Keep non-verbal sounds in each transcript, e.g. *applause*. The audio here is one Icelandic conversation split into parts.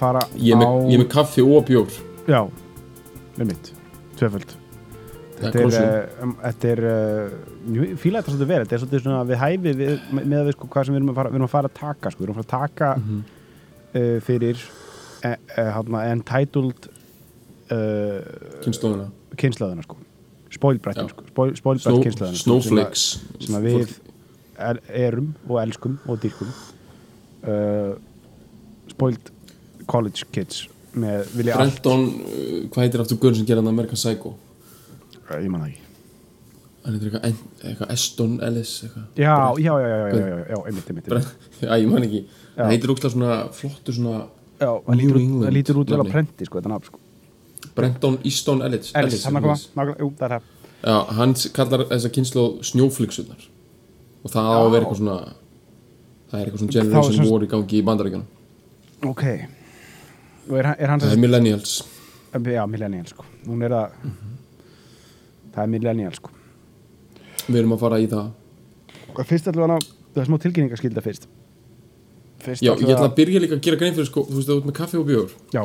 Fara Ég er með, á ég er með kaffi og bjór. Já, með mitt, er Þetta er, uh, þetta er uh, fíla þetta svolítið vel. Þetta er svolítið svona við hæfi við, með, með við, sko, hvað sem við erum að fara, erum að fara að taka sko, við erum að fara að taka uh, fyrir uh, uh, hana, entitled Kynnslóðina kynslaðuna sko. Spoilbrættin sko, spoil, spoilbrætt kynslaðuna sko, Snowflakes sem, að, sem að við er, erum og elskum og dýrkum. Spoiled college kids Brenton, uh, hvað heitir aftur Gunn sem gerir hann American Psycho? Ég man það ekki. Hann heitir eitthvað, Eston Ellis eitthvað. Já, já, já, já, já, já, já, já, einmitt, einmitt, *laughs* Já, ég man ekki. Það heitir úkslega svona flottur svona já, það lítur, út- vel á prenti sko, þetta nafn sko. Brenton Easton Ellis Ellis, hann að koma, Ellis. nákvæmlega, jú, það er það. Já, hann kallar þessa kynnslóð snjóflixunar Og það á að vera eitthvað svona Það er eitthvað svona er generation war í gangi í bandaríkjunum. Ok er, er hann Það er millennials. Já, millennial sko. Hún er að það er millennial sko. Við erum að fara í það. Og fyrst allavega það er smá tilkynningaskylda fyrst. Fyrst Já, ég ætla að byrja líka að gera grein fyrir sko, þú veist, þú ert með kaffi og bjór. Já,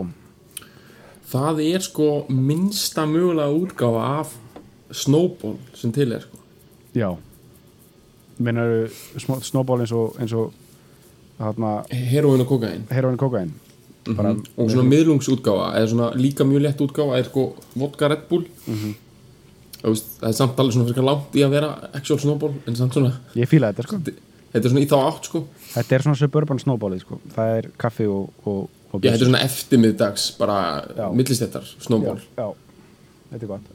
Það er sko minnsta mögulega útgáfa af Snowball sem til er sko. já. Meinar snowball eins og eins og Heroin og kokain heroin kokain bara og svona miðlungsútgáfa eða svona líka mjög lett útgáfa er sko vodka Red Bull. Þú veist, það er samt alveg svona fyrir langt í að vera actual Snowball en samt svona ég fíla þetta sko. Þetta er svona í þá átt sko. Þetta er svona suburban snowballið sko. Það er kaffi og, og, og Já, þetta er svona eftirmiðdags bara Já. millistettar Snowball. Já, já, þetta er gott.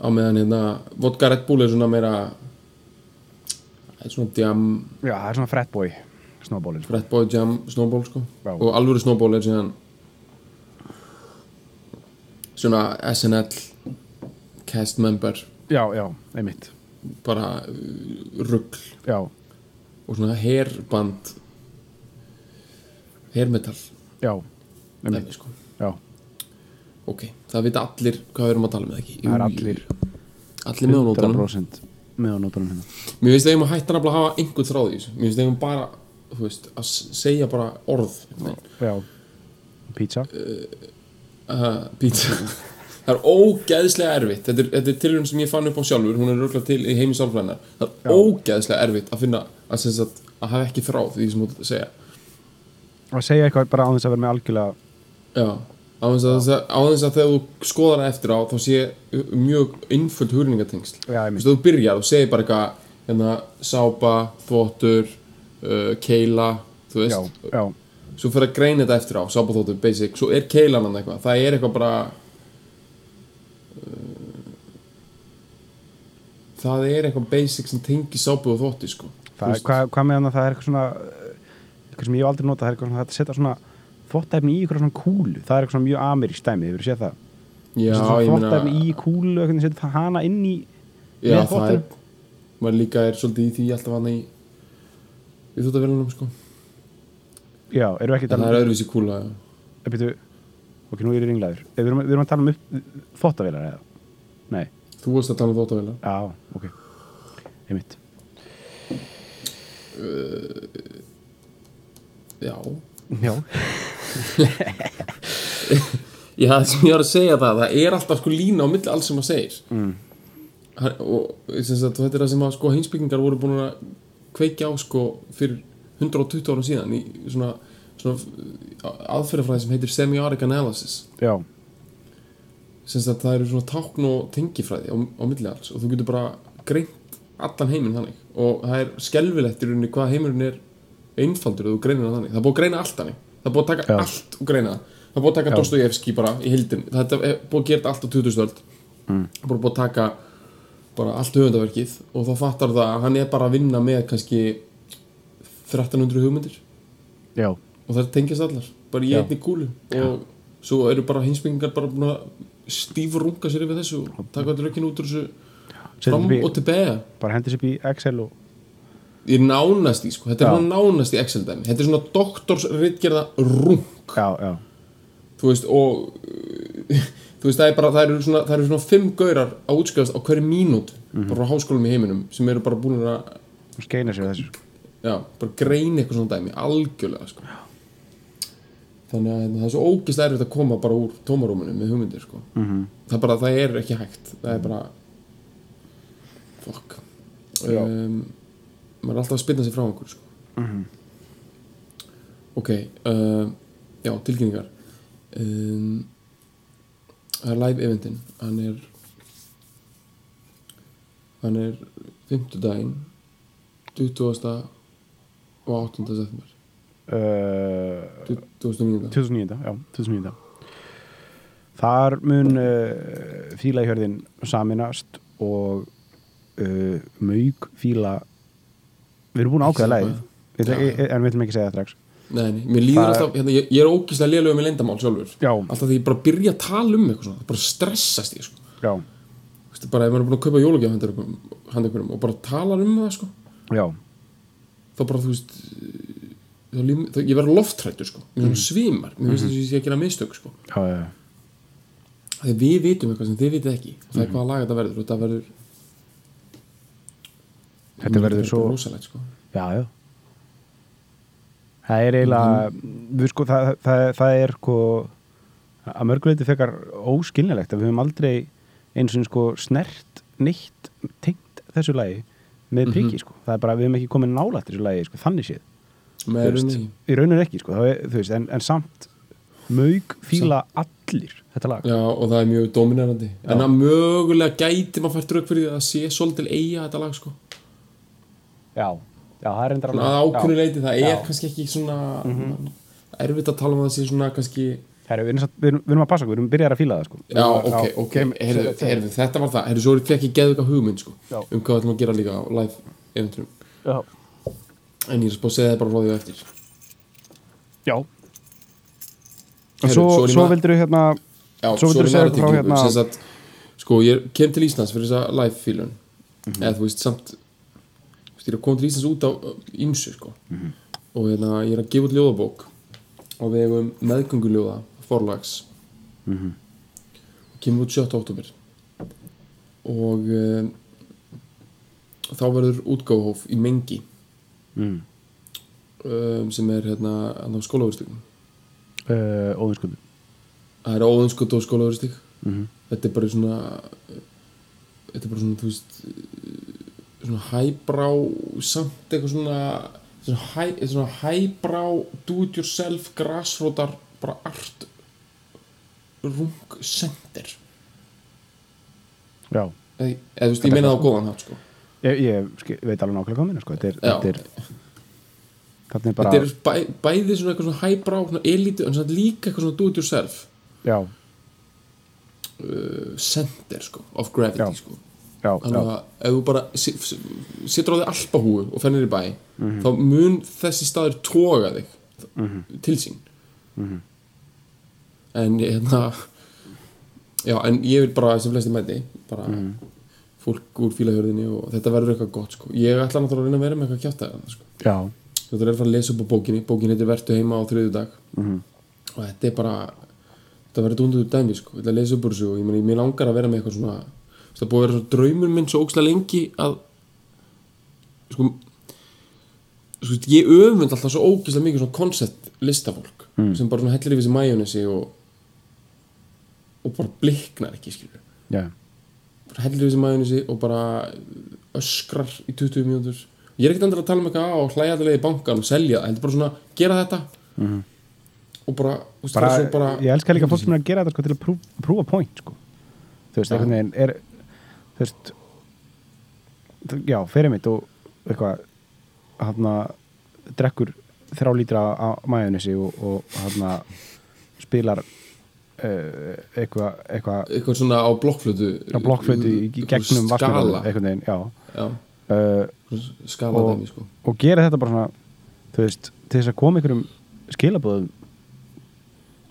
Á meðan hérna vodka Red Bull er svona meira það er svona jam já, það er svona fratboy snowballið sko. Red Boy Jam Snowball sko. Já. og alvöru Snowball er síðan svona SNL cast member. Já, já, einmitt. Bara uh, rugl. Já, og svona hairband hairmetal. Já, dæmi, einmitt sko. já, ok, það vita allir hvað við erum að tala með ekki? Það er allir. Allir með á nótunum. 100% með á nótunum hérna. Mér finnst að hætta nafnilega að hafa einhvern þráð í þessu. Mér finnst þeim bara þú veist, að segja bara orð já, pizza. Uh, pizza. *laughs* Það er ógeðslega erfitt. Þetta er, þetta er tilhörun sem ég fann upp á sjálfur. Hún er röglega til í heimi sálfræðinar það er ógeðslega erfitt að finna að, sagt, að hafa ekki þráð því sem þú ert að segja. Að segja eitthvað bara á þess að vera með algjörlega já á þess að, að þegar þú skoðar það eftir á þá sé mjög innföld hurningatengsl Já, þú byrjar og segir bara eitthvað hérna sápa, þvottur uh, keila þú já, veist, já, svo fyrir að greina þetta eftir á sápa, þvottur, basic, svo er keilan hann eitthvað. Það er eitthvað bara uh, það er eitthvað basic sem sápu og þvotti sko. Það hvað, hvað með hann að það er eitthvað svona eh, eitthvað sem ég hef aldrei notað það er eitthvað svona að setja svona þvottæfni í eitthvað svona kúlu. Það er eitthvað svona mjög amerísk dæmi, hefur séð það? Já, þvottæfni í kúlu, eitthvað setja það hana inn í já, það er maður líka er svolítið í því alltaf hann í í þvóttavélunum sko. Já, erum við ekki að það tala er um öðruvísi kúla. Eh, byrju, ok, nú er ég ringlaður við erum, við erum að tala um upp, þvottavélar eða? Nei, þú varst að tala um þvóttavélar já, ok. Einmitt, já. Já, *laughs* Já, það sem ég var að segja það, það er alltaf sko lína á milli alls sem maður segir. Mm. og sagt, þetta er það sem að sko heimsbyggingar voru búin að kveikja á sko fyrir 120 árum síðan í svona, svona aðferðafræði sem heitir semiotic analysis. Já. Sem sagt, það eru svona tákn og tengifræði á, á milli alls og þú getur bara greint allan heiminn þannig. Og það er skelfilegt í rauninni hvað heimurinn er einfaldur og þú greinir það þannig. Það er búið að greina allt þannig. Það er búið að taka Já. allt og greina það. Það er búið að taka. Dostojevski bara í hildin þetta er búið að gera allt á 2000 öld. Mm. bara búið að taka bara allt höfundaverkið og þá fattar það að hann er bara að vinna með kannski 1300 hugmyndir. Já, og það tengjast allar bara í Já. einni kúlu. Og svo eru bara hinsbyggingar bara búin að stífrunga sér yfir þessu og taka rökkin út úr þessu fram og tilbaka bara hendur sér upp í Excel og ég nánast í sko, þetta er svona nánast í Excel dæmi. Þetta er svona doktorsritgerða rung já, já, þú veist og þú veist það er bara það eru svona, það eru svona fimm gaurar að útskjáðast á hverju mínút Mhm. bara frá háskólum í heiminum sem eru bara búin að skeina sér þessu já, bara greina eitthvað svona dæmi algjörlega sko. þannig að hérna, það er svo ógist erfitt að koma bara úr tómarúminu með hugmyndir sko. mm það er bara, það er ekki hægt það er bara fuck Já. um, maður er alltaf að spilna sig frá einhverju sko. Mhm. ok uh, já, tilkynningar um, það er live eventin hann er hann er 50 daginn 20. og 8. september uh, 2009 2009, já, 2009 Þar mun uh, fílahjörðin saminast og uh, maug fíla við erum búin ákveða Já. en við ætlum ekki að segja það strax Nei, mér líður Það- alltaf, hérna, ég, ég er ógíslega lélega með leyndamál sjálfur. Já. Alltaf því ég bara byrja að tala um eitthvað svona, bara stressast ég sko. Já, Vistu, bara ef maður er búin að kaupa jólugjöf handa ykkurum og bara talar um það sko, já, þá bara þú veist þá líf, þá, ég verður loftrættur sko, mér mm. svimar. Mér finnst þess að ég sé að gera mistök sko. já, já, þegar við vitum eitthvað sem þið vitið ekki. Það er hvaða lag þetta verður og þetta verður Þetta verður svo rosalegt sko. Já, já Það er eiginlega við sko, það, það, það er sko að mörguleiti fekar óskilnilegt að við höfum aldrei eins og sko snert neitt tengt þessu lagi með priki sko, það er bara, við höfum ekki komið nálætt þessu lagi sko, þannig séð. Veist, í rauninu ekki sko, er, veist, en, en samt mög fíla allir þetta lag. Já, og það er mjög dominerandi. En að mögulega gæti maður fært rauk fyrir því að sé svolítil eiga þetta lag sko. já, já, það er endur Svona að ákveðnu leiti, það er Já. Kannski ekki svona erfitt að tala um að það sé svona kannski Herru, við, erum við, við að passa okkur, við erum byrjar að fíla það sko. Já, ok, ok, heyrðu, heyrðu, þetta var það. Heyrðu, svo fekk ég geðu eitthvað hugmynd sko, Já. um hvað við ætlum að gera líka á live eventurum. En ég er spáð að segja það bara því á eftir. Já. Og Heyrðu, svo, svo er vildur við hérna Já, Svo vildirðu er segja frá hérna- sem Sko, ég kem til Íslands fyrir þessa live fílun. Mhm. Eða þú veist, samt Að koma til Íslands út á ímsu sko. Mhm. Og hérna, ég er að gefa út ljóðabók á vegum meðgönguljóða forlags Mhm. kemur út 7. oktober og um, þá verður útgáfhóf í Mengi mm. um, sem er hérna á skólaverstökum uh, Óðinskundu það er óðinskot og skólaverstök mm þetta er bara svona þetta er bara svona, þú veist svona hæbrá samt eitthvað svona svona, hæ, svona hæbrá do it yourself grassrótar bara art rung center Já, eða, þú veist, ég meina það á góðan hátt sko. ég, ég skil, veit alveg nákvæmlega hvað minna sko. þetta er, þetta er Þetta er bara þetta er bæ, bæði svona eitthvað svona hæbrá svona elítu, en svona líka eitthvað svona do it yourself Já, uh, center sko, of gravity Já. sko þannig að ef þú bara si- s- situr á þig alpahúu og fennir í bæ Mhm. þá mun þessi staður toga þig til sín Mhm. en ég hérna já en ég vil bara sem flesti mæti bara Mhm. fólk úr fílahjörðinni og þetta verður eitthvað gott sko ég ætla náttúrulega að reyna að vera með eitthvað kjátt að sko. þetta er að fara að lesa upp á bókinni bókin heitir Vertu heima á þriðu dag Mhm. og þetta er bara þetta verður dunduð dæmi sko ég ætla að lesa upp úr þessu og ég meni, mér langar að vera með eitthvað svona það búið að vera svona draumur minn svo ókslega lengi að sko, sko ég öfund alltaf svo ógislega mikið svona koncept listafólk Mm. sem bara hellir yfir sig majónesi og og bara bliknar ekki skilur já. bara hellir yfir sig majónesi og bara öskrar í 20 mínútur ég er ekkert endur að tala um eitthvað á og hlæja allavega í bankan og selja það, heldur bara svona gera þetta Mhm. og bara, veist, bara, bara ég elska líka fólk sem er að gera þetta sko, til að prú, prúfa point sko. þú veist, Já. einhvern veginn er þú veist já, fyrir mitt og eitthvað hann að drekkur þrjá lítra á majónesi og, og hann spilar uh, eitthvað eitthva, eitthvað svona á blokkflötu á blokkflötu í, gegnum skala, einhvern veginn, já. Já, uh, skala Og- dæmi sko. og gera þetta bara svona þú veist, til þess að koma einhverjum skilabóðum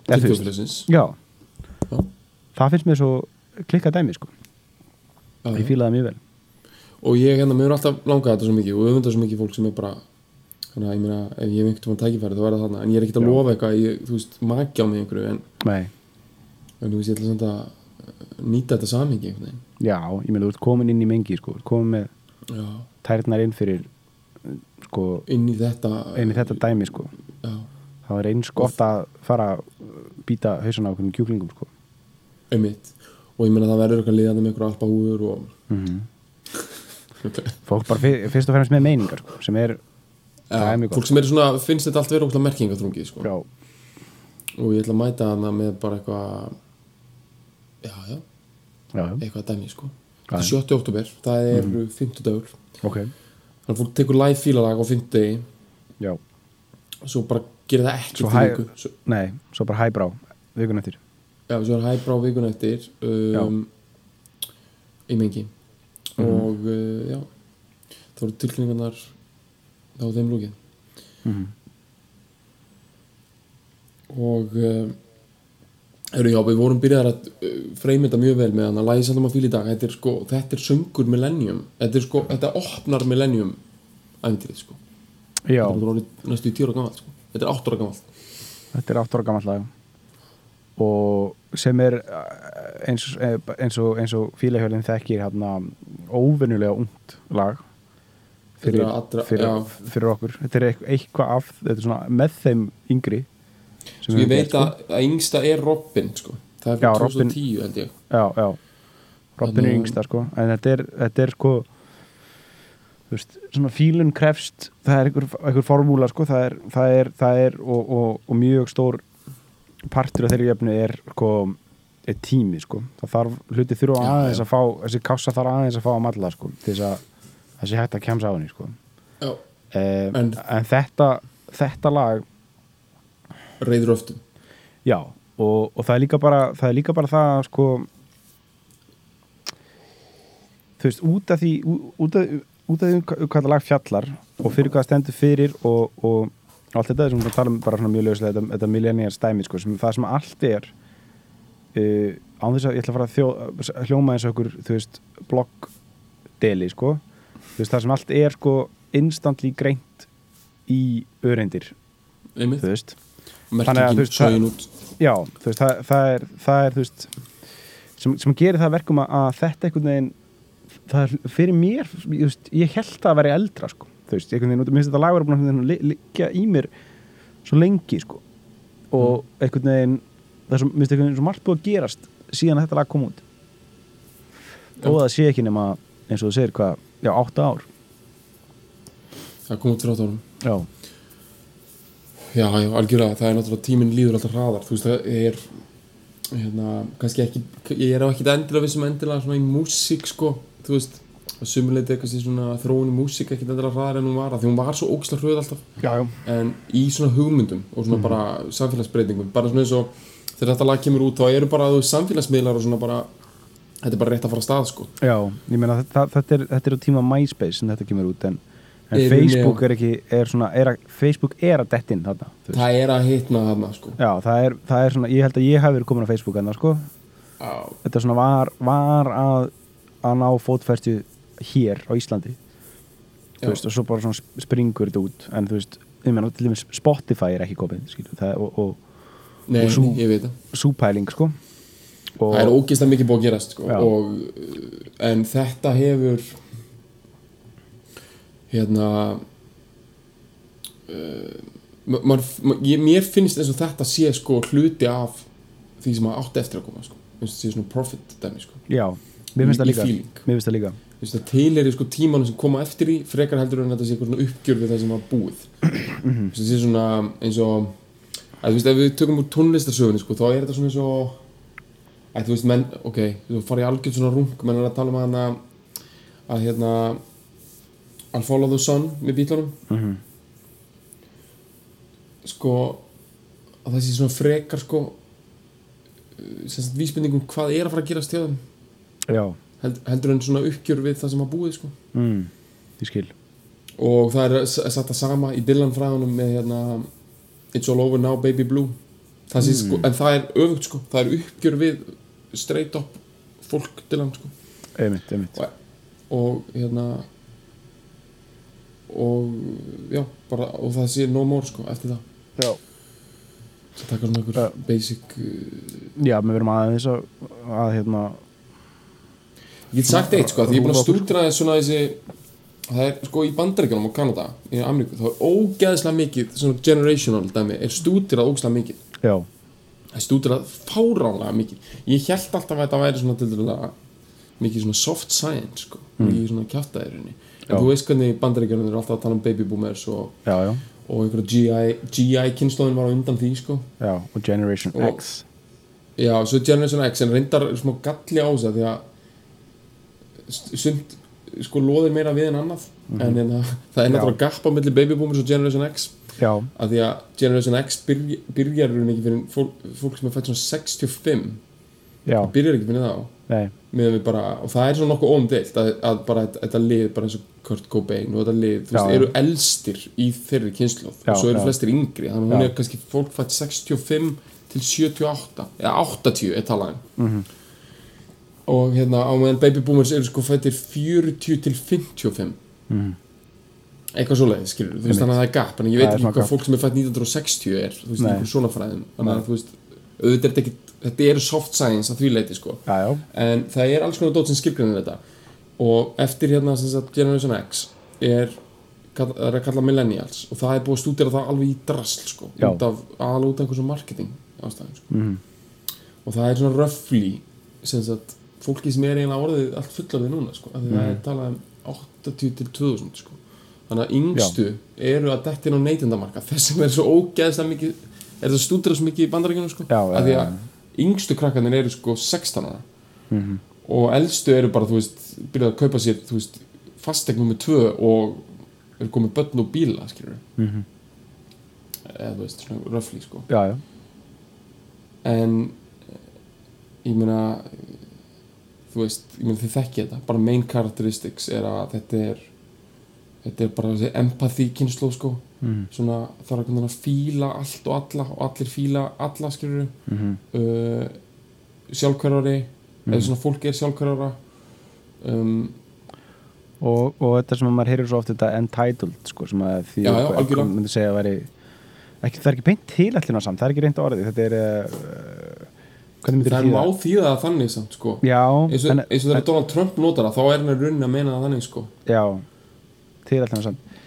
til Eða, þú veist, þjóðfélagsins Já, Já. það finnst mér svo klikka dæmi sko, Já, ég það mjög vel. Og ég hérna, mér er alltaf langað þetta svo mikið og öfundar svo mikið fólk sem er bara þannig að ég meina, ef ég hef einhvern tímann tækifæri þá er það þarna, en ég er ekkert að lofa eitthvað ég, þú veist, maki á mig einhverju en, en þú veist, ég ætla samt að nýta þetta samhengi einhvern veginn. Já, ég meina þú ert komin inn í mengi sko, komin með já, tærnar inn fyrir sko, inn í þetta inn í þetta dæmi sko. Það er eins gott að fara að býta hausana á okkur kjúklingum sko. Einmitt og ég meina það verður eitthvað liðandi með einhverja alpahúður og mm *laughs* fólk bara fyr, fyrst og fremst með meiningar sko, sem er, ja, fólk sem er svona, finnst þetta allt vera óslega merkingaþrungið sko. og ég ætla að mæta hana með bara eitthvað já, já, já, já, eitthvað dæmi sko. Það er já. 7. oktober, það er mm. 50 dagur ok þannig að fólk tekur live fílalag á 50 degi já, svo bara gerir það ekki Svo hæ- svo, nei, svo bara hæbrá vikun eftir já, svo er hæbrá vikun eftir um, í mengi. Mhm. og uh, já þá eru tilkynningarnar þá er þeim lúkið mm og uh, eru já, við vorum byrjaðar að uh, freymynda mjög vel með hann að læsa allum að fíla í dag. Þetta er sko, þetta er söngur millennium. Þetta sko, þetta opnar millennium æfntrið sko. Já, þetta er næstu í gamalt sko. Þetta er átt ára gamalt. Þetta er 8 ára gammal lag og sem er eh, eins, eh, eins og, og fílahjölinn þekkir hérna óvenjulega ungt lag fyrir, er allra- fyrir, já. fyrir okkur. Þetta er eitthvað, af þetta er svona með þeim yngri sem sko ég veit gert, sko. að, að yngsta er Robin sko. Það er Já, frá Robin- 2010 held ég. Já, já. Robin er Þannig að- yngsta sko. En þetta er, þetta er sko þú veist, svona fílun krefst það er einhver, einhver formúla sko. Það er, það er, það er og, og, og mjög stór partur af þeirri jöfnu er sko er tími sko. Það þarf, hluti þurfa Já, aðeins að fá þessi kássa þarf aðeins að fá að malla sko til þess að sé hægt að kemsa á henni sko. Já, eh, En- en þetta þetta lag reyður öftum Já, og, og það er líka bara það er líka bara það sko þú veist, út af því út af, út af því hvað það lag fjallar og fyrir hvað það stendur fyrir og, og allt þetta sem við tala um bara svona mjög löguslega þetta, þetta millennial stæmi sko, sem, það sem allt er uh, án þess að ég ætla að fara að þjó, hljóma eins og okkur, þú veist, bloggdeli sko, þú veist, það sem allt er sko instantly greint í öreindir, þú veist. Þannig að, þú veist, það- Já, þú veist, það, það er, það er þú veist, sem, sem gerir það að verkum að, þetta einhvern veginn það er fyrir mér, ég, veist, ég held að vera eldra, sko, þú veist, mér finnst þetta lag vera búin að li- liggja í mér svo lengi, sko. Og einhvern veginn það er veginn svo margt búið að gerast síðan að þetta lag kom út. Og það sé ekki nema eins og þú segir hvað, já, átta ár. Það kom út fyrir átt árum. Já, Já, já, algjörlega, það er náttúrulega tíminn líður alltaf hraðar, þú veist, það er hérna, kannski ekki ég er á ekki endilega vissum endilega svona í músík, sko, þú veist að sumuleiti eitthvað sem svona þróun í músík ekki endilega hraðar en hún var, af því hún var svo ógislega hröð alltaf, já, já, en í svona hugmyndum og svona bara samfélagsbreytingum bara svona eins og þegar þetta lag kemur út þá eru bara þú samfélagsmiðlar og svona bara þetta er bara rétt að fara að stað, sko. Já, ég meina þetta, þetta, er, þetta er á tíma MySpace sem þetta kemur út en, en Er- Facebook er ekki er svona, er að, Facebook er að dett inn þarna, það er að hitna þarna, sko. Já, það er, það er svona, ég held að ég hafi verið komin á Facebook það sko, Já, þetta svona var, var að, að ná fótfæstu hér á Íslandi. Veist, og svo bara springur þetta út. En þú veist, ég meina, til dæmis Spotify er ekki komin, skilur, það, og, og nei, Og sú- ég veit það. súpæling, sko. Og, það er ógeðslega mikið búið að gerast sko. Og, uh, en þetta hefur hérna uh, ma- maður, ma- ég, mér finnst eins og þetta sé sko hluti af því sem maður átti eftir að koma sko. Finnst þetta sé svona profit dæmi sko. já, mér finnst það líka. mér finnst það líka til er sko tímanum sem koma eftir í frekar heldur en þetta sé eitthvað svona uppgjör við það sem var búið. Mhm. Þetta sé svona eins og að þú veist ef við tökum úr tónlistarsögunni sko þá er þetta svona eins og að þú veist menn, ok, þú farið í algjörð svona rung menn er að tala um hana að hérna I'll follow the sun með bílunum. Mm sko að það sé svona frekar sko sem sagt vísbendingum hvað er að fara að gerast hjá þeim já, Held, heldur en svona uppgjör við það sem var búið sko. Mm, ég skil. Og það er s- sagt að sama í Dylan fræðunum með hérna It's all over now baby blue. Það sé, Mm. sko, en það er öfugt sko. Það er uppgjör við straight up fólk hann sko. Einmitt, einmitt. Og, og hérna og já, bara og það sé no more sko eftir það. Já, það taka svona einhver Ja. basic uh, já við verum aðeins að, að hérna ég get sagt eitt sko, því ég er búin að stúdra svona þessi það er sko í bandaríkjunum og Kanada í Ameríku, þá er ógeðslega mikið svona generational dæmi, er stúdrað ógeðslega mikið. Já, það er stúdrað fáránlega mikið. Ég held alltaf að þetta væri svona til dæla mikið svona soft science sko, mikið svona kjátaðirinni en Mm. Já. þú veist hvernig bandaríkjunum eru alltaf að tala um baby boomers og, og einhverja GI, GI kynnslóðin var á undan því sko. Já og Generation Og- X. Já, svo Generation X en reyndar smá galli á þess að því að sund sko loðir meira við en annað. En, en það er Mhm. Já. náttúrulega gap á milli Baby Boomers og Generation X. Já, að því að Generation X byrj, byrjar ekki fyrir fólk, fólk sem er fætt svona 65 já, byrjar ekki fyrir þá. Bara, og það er svona nokkuð óumdeilt að, að bara þetta, lið, bara eins og Kurt Cobain og þetta lið, þú veist, eru elstir í þeirri kynslu Já, og svo eru já. flestir yngri, þannig að hún er kannski fólk fætt 65 til 78 eða 80 er talaðin Mhm. Og hérna á meðan Baby Boomers eru sko fættir 40 til 55 Mhm. eitthvað svoleiðis, skilur þú veist þannig að það er gap, en ég veit ekki hvað fólk sem er fætt 1960 er, þú veist, Nei. einhver svona fræðum þannig að þú veist, auðvitað er þetta ekki þetta eru soft science að því leiti sko. Já, já, en það er alls konar dót sem skilgrænir þetta. Og eftir hérna sem sagt, Generation X er, það er að kalla millennials. Og það er búið að stúdera það alveg í drasl sko, Já. út af alveg út af einhversum marketing ástæðum sko. Mhm. og það er svona röfli sem sagt, fólki sem er eiginlega orðið allt fullarði núna sko, því það Mhm. er talað um 80 til 2000 sko. þannig að yngstu eru að detti inn á neytendamarka þess sem er svo ógeðslega mikið er það stúdera svo mikið í bandaríkjunum sko, Já, af því já, að yngstu krakkarnir eru sko 16 ára Mhm. og eldstu eru bara, þú veist, byrjað að kaupa sér, þú veist, fastegnum með tvö og eru komið börn og bíla, skilur Mhm. eða, þú veist, svona röfli, sko já, já, en ég meina þú veist, ég meina þið þekki þetta bara main characteristics er að þetta er þetta er bara þessi empathy kynslu, sko Mhm. svona er að fíla allt og alla og allir fíla alla, skilur Mhm. uh, sjálfhverfari Mhm. eða svona fólk er sjálfhverfara um, og, og þetta sem að maður heyrir svo oft þetta entitled sko, sem að því Já, já, algjörlega. myndi segja að veri ekki, það er ekki beint tilætlina samt, það er ekki reynd orðið þetta er uh, það er má þýða það þannig samt sko. Já, eins og, þegar Donald Trump notar það þá er hann að runna að meina það þannig sko. Já tilætlina samt.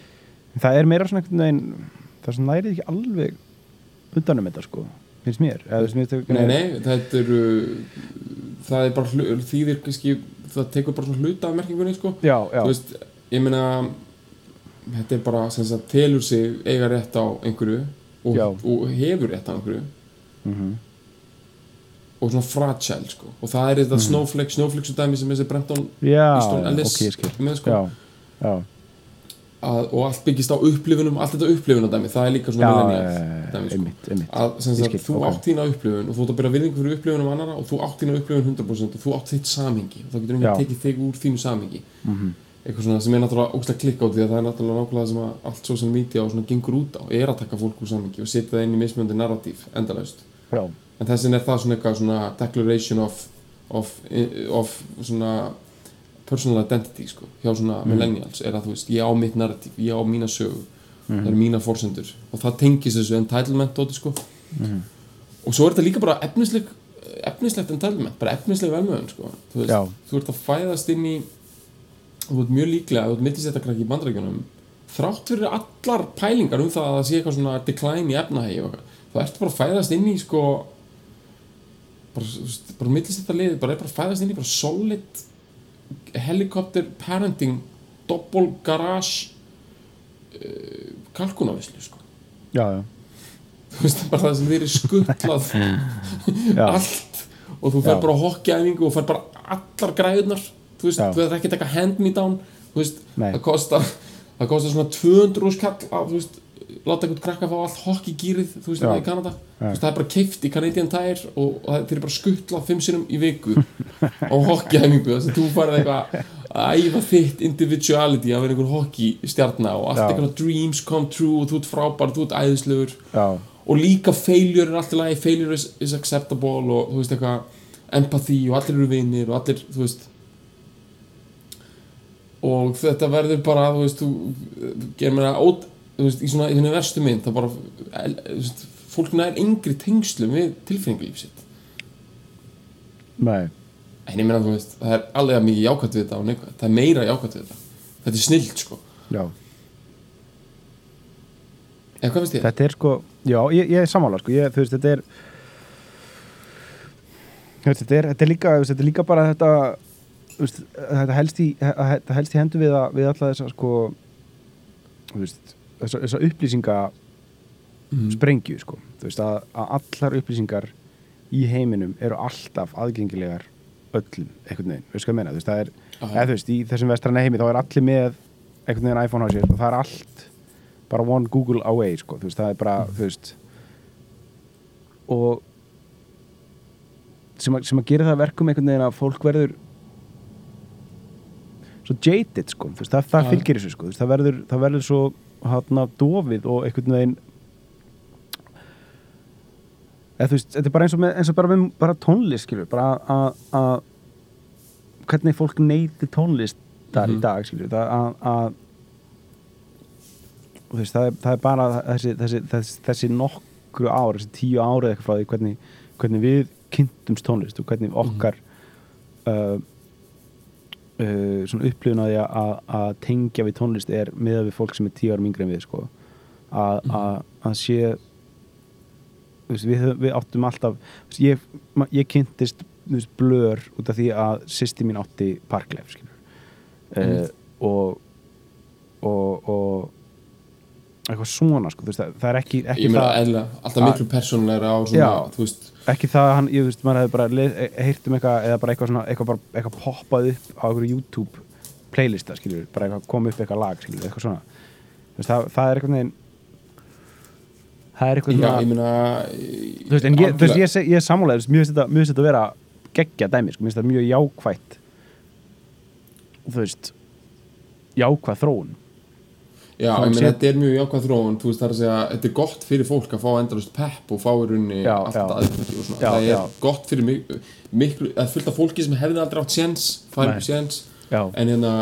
En það er meira svona einhvern veginn það er svona nærið ekki alveg undanum þetta sko, finnst mér. Nei nei, þetta eru það er bara þýðir kannski það tekur bara svona hluta af merkingunni sko. Já, já, þú veist, ég meina þetta er bara sem sagt telur sig eiga rétt á einhverju og, og hefur rétt á einhverju. Mm og svona fragile sko. Og það er þetta snowflake, snowflake svo dæmi sem þessi Brenton já, Easton Ellis ok, ég skil. með sko. Já, já, að, og allt byggist á upplifunum allt þetta upplifunadæmi, það er líka svona millennial dæmi, sko. að sagt, þú ok. átt þína upplifun og þú átt að byrja virðingu fyrir upplifunum annara og þú átt þína upplifun 100% og þú átt þitt samhengi. Og þá getur einhvern tekið þig úr þínu samhengi. Mm eitthvað svona sem er náttúrulega ógslag klikk á því að það er náttúrulega nákvæmlega sem að allt social media og svona gengur út á er að taka fólk úr samhengi og setja það inn í mismjöndi narratív endalaust. Já, en þessin er það svona eitthvað svona declaration of, of, of svona personal identity sko, hjá svona millennials er að þú veist, ég á mitt narratív, ég á mína sögu það eru mína forsendur. Og það tengis þessu entitlement dóti sko. Og svo er þetta líka bara efnisleg efnislegt entitlement, bara efnisleg velmöðun sko, þú veist, Já. þú ert að fæðast inn í þú ert mjög líklega, þú ert mittisættakrakki í bandarækjunum þrátt fyrir allar pælingar um það að það sé eitthvað svona decline í efnahægi og eitthvað, þú ert bara að fæðast inn í sko bara, bara mittisættarliði, bara er bara að fæðast inn í bara solid helikopter parenting doppel garage uh, kalkunavislu sko. Já, já, þú veist, bara það sem þeir eru skuttlað *laughs* allt. Og þú Já. bara á hockeyæfingu og fer bara allar græðunar þú veist, Já. þú veist ekki taka hand me down. Þú veist, Nei. það kostar það kostar svona 200 skall að, þú veist, láta einhvern krakka fá allt hockeygýrið þú veist, það í Kanada. Það er bara keift í Canadian Tire og, þeir eru bara skuttlað fimm sinum í viku *laughs* á hockeyæfingu. Þess að þú farið eitthvað að æfa þitt individuality að vera einhver hockeystjarna og allt einhverja dreams come true og þú ert frábær, þú ert æðislegur. Já. og líka failure er allt í lagi failure is, is acceptable og þú veist eitthvað empathy og allir eru vinir og allir, þú veist. Og þetta verður bara, þú veist, þú gerir mér að veist, í svona í þenni verstu mynd, það bara þú veist, fólk nær yngri tengslum við tilfinningalíf sitt. Nei, en ég meina, þú veist, það er alveg mikið jákvæmt við þetta og neikvæmt, það er meira jákvæmt við þetta. Þetta er snilt, sko, já. Eða hvað finnst ég? Þetta er sko, já, ég, ég er sammála sko, ég, þú veist, þetta er veist, þetta er, þetta er líka, þetta er líka bara þetta þetta helst í helst í hendur við, að, við alla þessa sko þú veist, þessa, þessa upplýsinga Mhm. sprengju sko, þú veist, að, að allar upplýsingar í heiminum eru alltaf aðgengilegar öllum, einhvern veginn, veist hvað ég meina, þú veist, er eða þú veist, í þessum vestræna heimi þá er allir með einhvern veginn iPhone á sér og það er allt bara one Google away sko, þú veist, það er bara, þú veist og sem að, sem að gera það að verkum einhvern veginn að fólk verður svo jaded sko, veist, það, það fylgir þessu sko, það verður, það verður svo hátna dofið og einhvern veginn eða veist, þetta er bara eins og, með, eins og bara, með, bara tónlist, skilur, bara að- hvernig fólk neyti tónlistar í Mhm. dag, skilur, að, veist, það er, það er bara þessi, þessi, þessi, þessi nokkru ár, þessi tíu árið eitthvað frá því hvernig, hvernig við kynntumst tónlist og hvernig okkar uh, uh, svona upplifun að því að, að tengja við tónlist er með við fólk sem er tíu árum yngri en við sko. Að, að, að sé við, höfum- við áttum alltaf ég, ég kynntist þú veist, blör út af því að sýsti mín átti parkleif skilur uh, og og, og eitthvað svona sko, þú veist, það, er ekki, ekki ég meina það alltaf miklu persónulegra og svona, Já. þú veist ekki það að hann, ég veist, maður hefði bara leið, heyrt um eitthvað, eða bara eitthvað svona eitthvað, bara, eitthvað poppað upp á einhverju YouTube playlista, skiljur, bara eitthvað kom upp eitthvað lag, skiljur, eitthvað svona. Veist, það, það er eitthvað neginn það er eitthvað já, svona ég meina þú veist, en ég, þú veist, ég, ég er veist, mjög finnst þetta, mjög finnst þetta vera geggja dæmi, sko, mér finnst þetta mjög jákvætt þú veist jákvæð þróun Já, ég meina þetta er mjög jákvæð þróun þú veist það er að segja, þetta er gott fyrir fólk að fá endalust pepp og fá í rauninni Já, allt já. þetta aðfengi og svona Já, það er já. gott fyrir mig, miklu, það er fullt af fólki sem hefði aldrei átt séns, fær séns Já. en hérna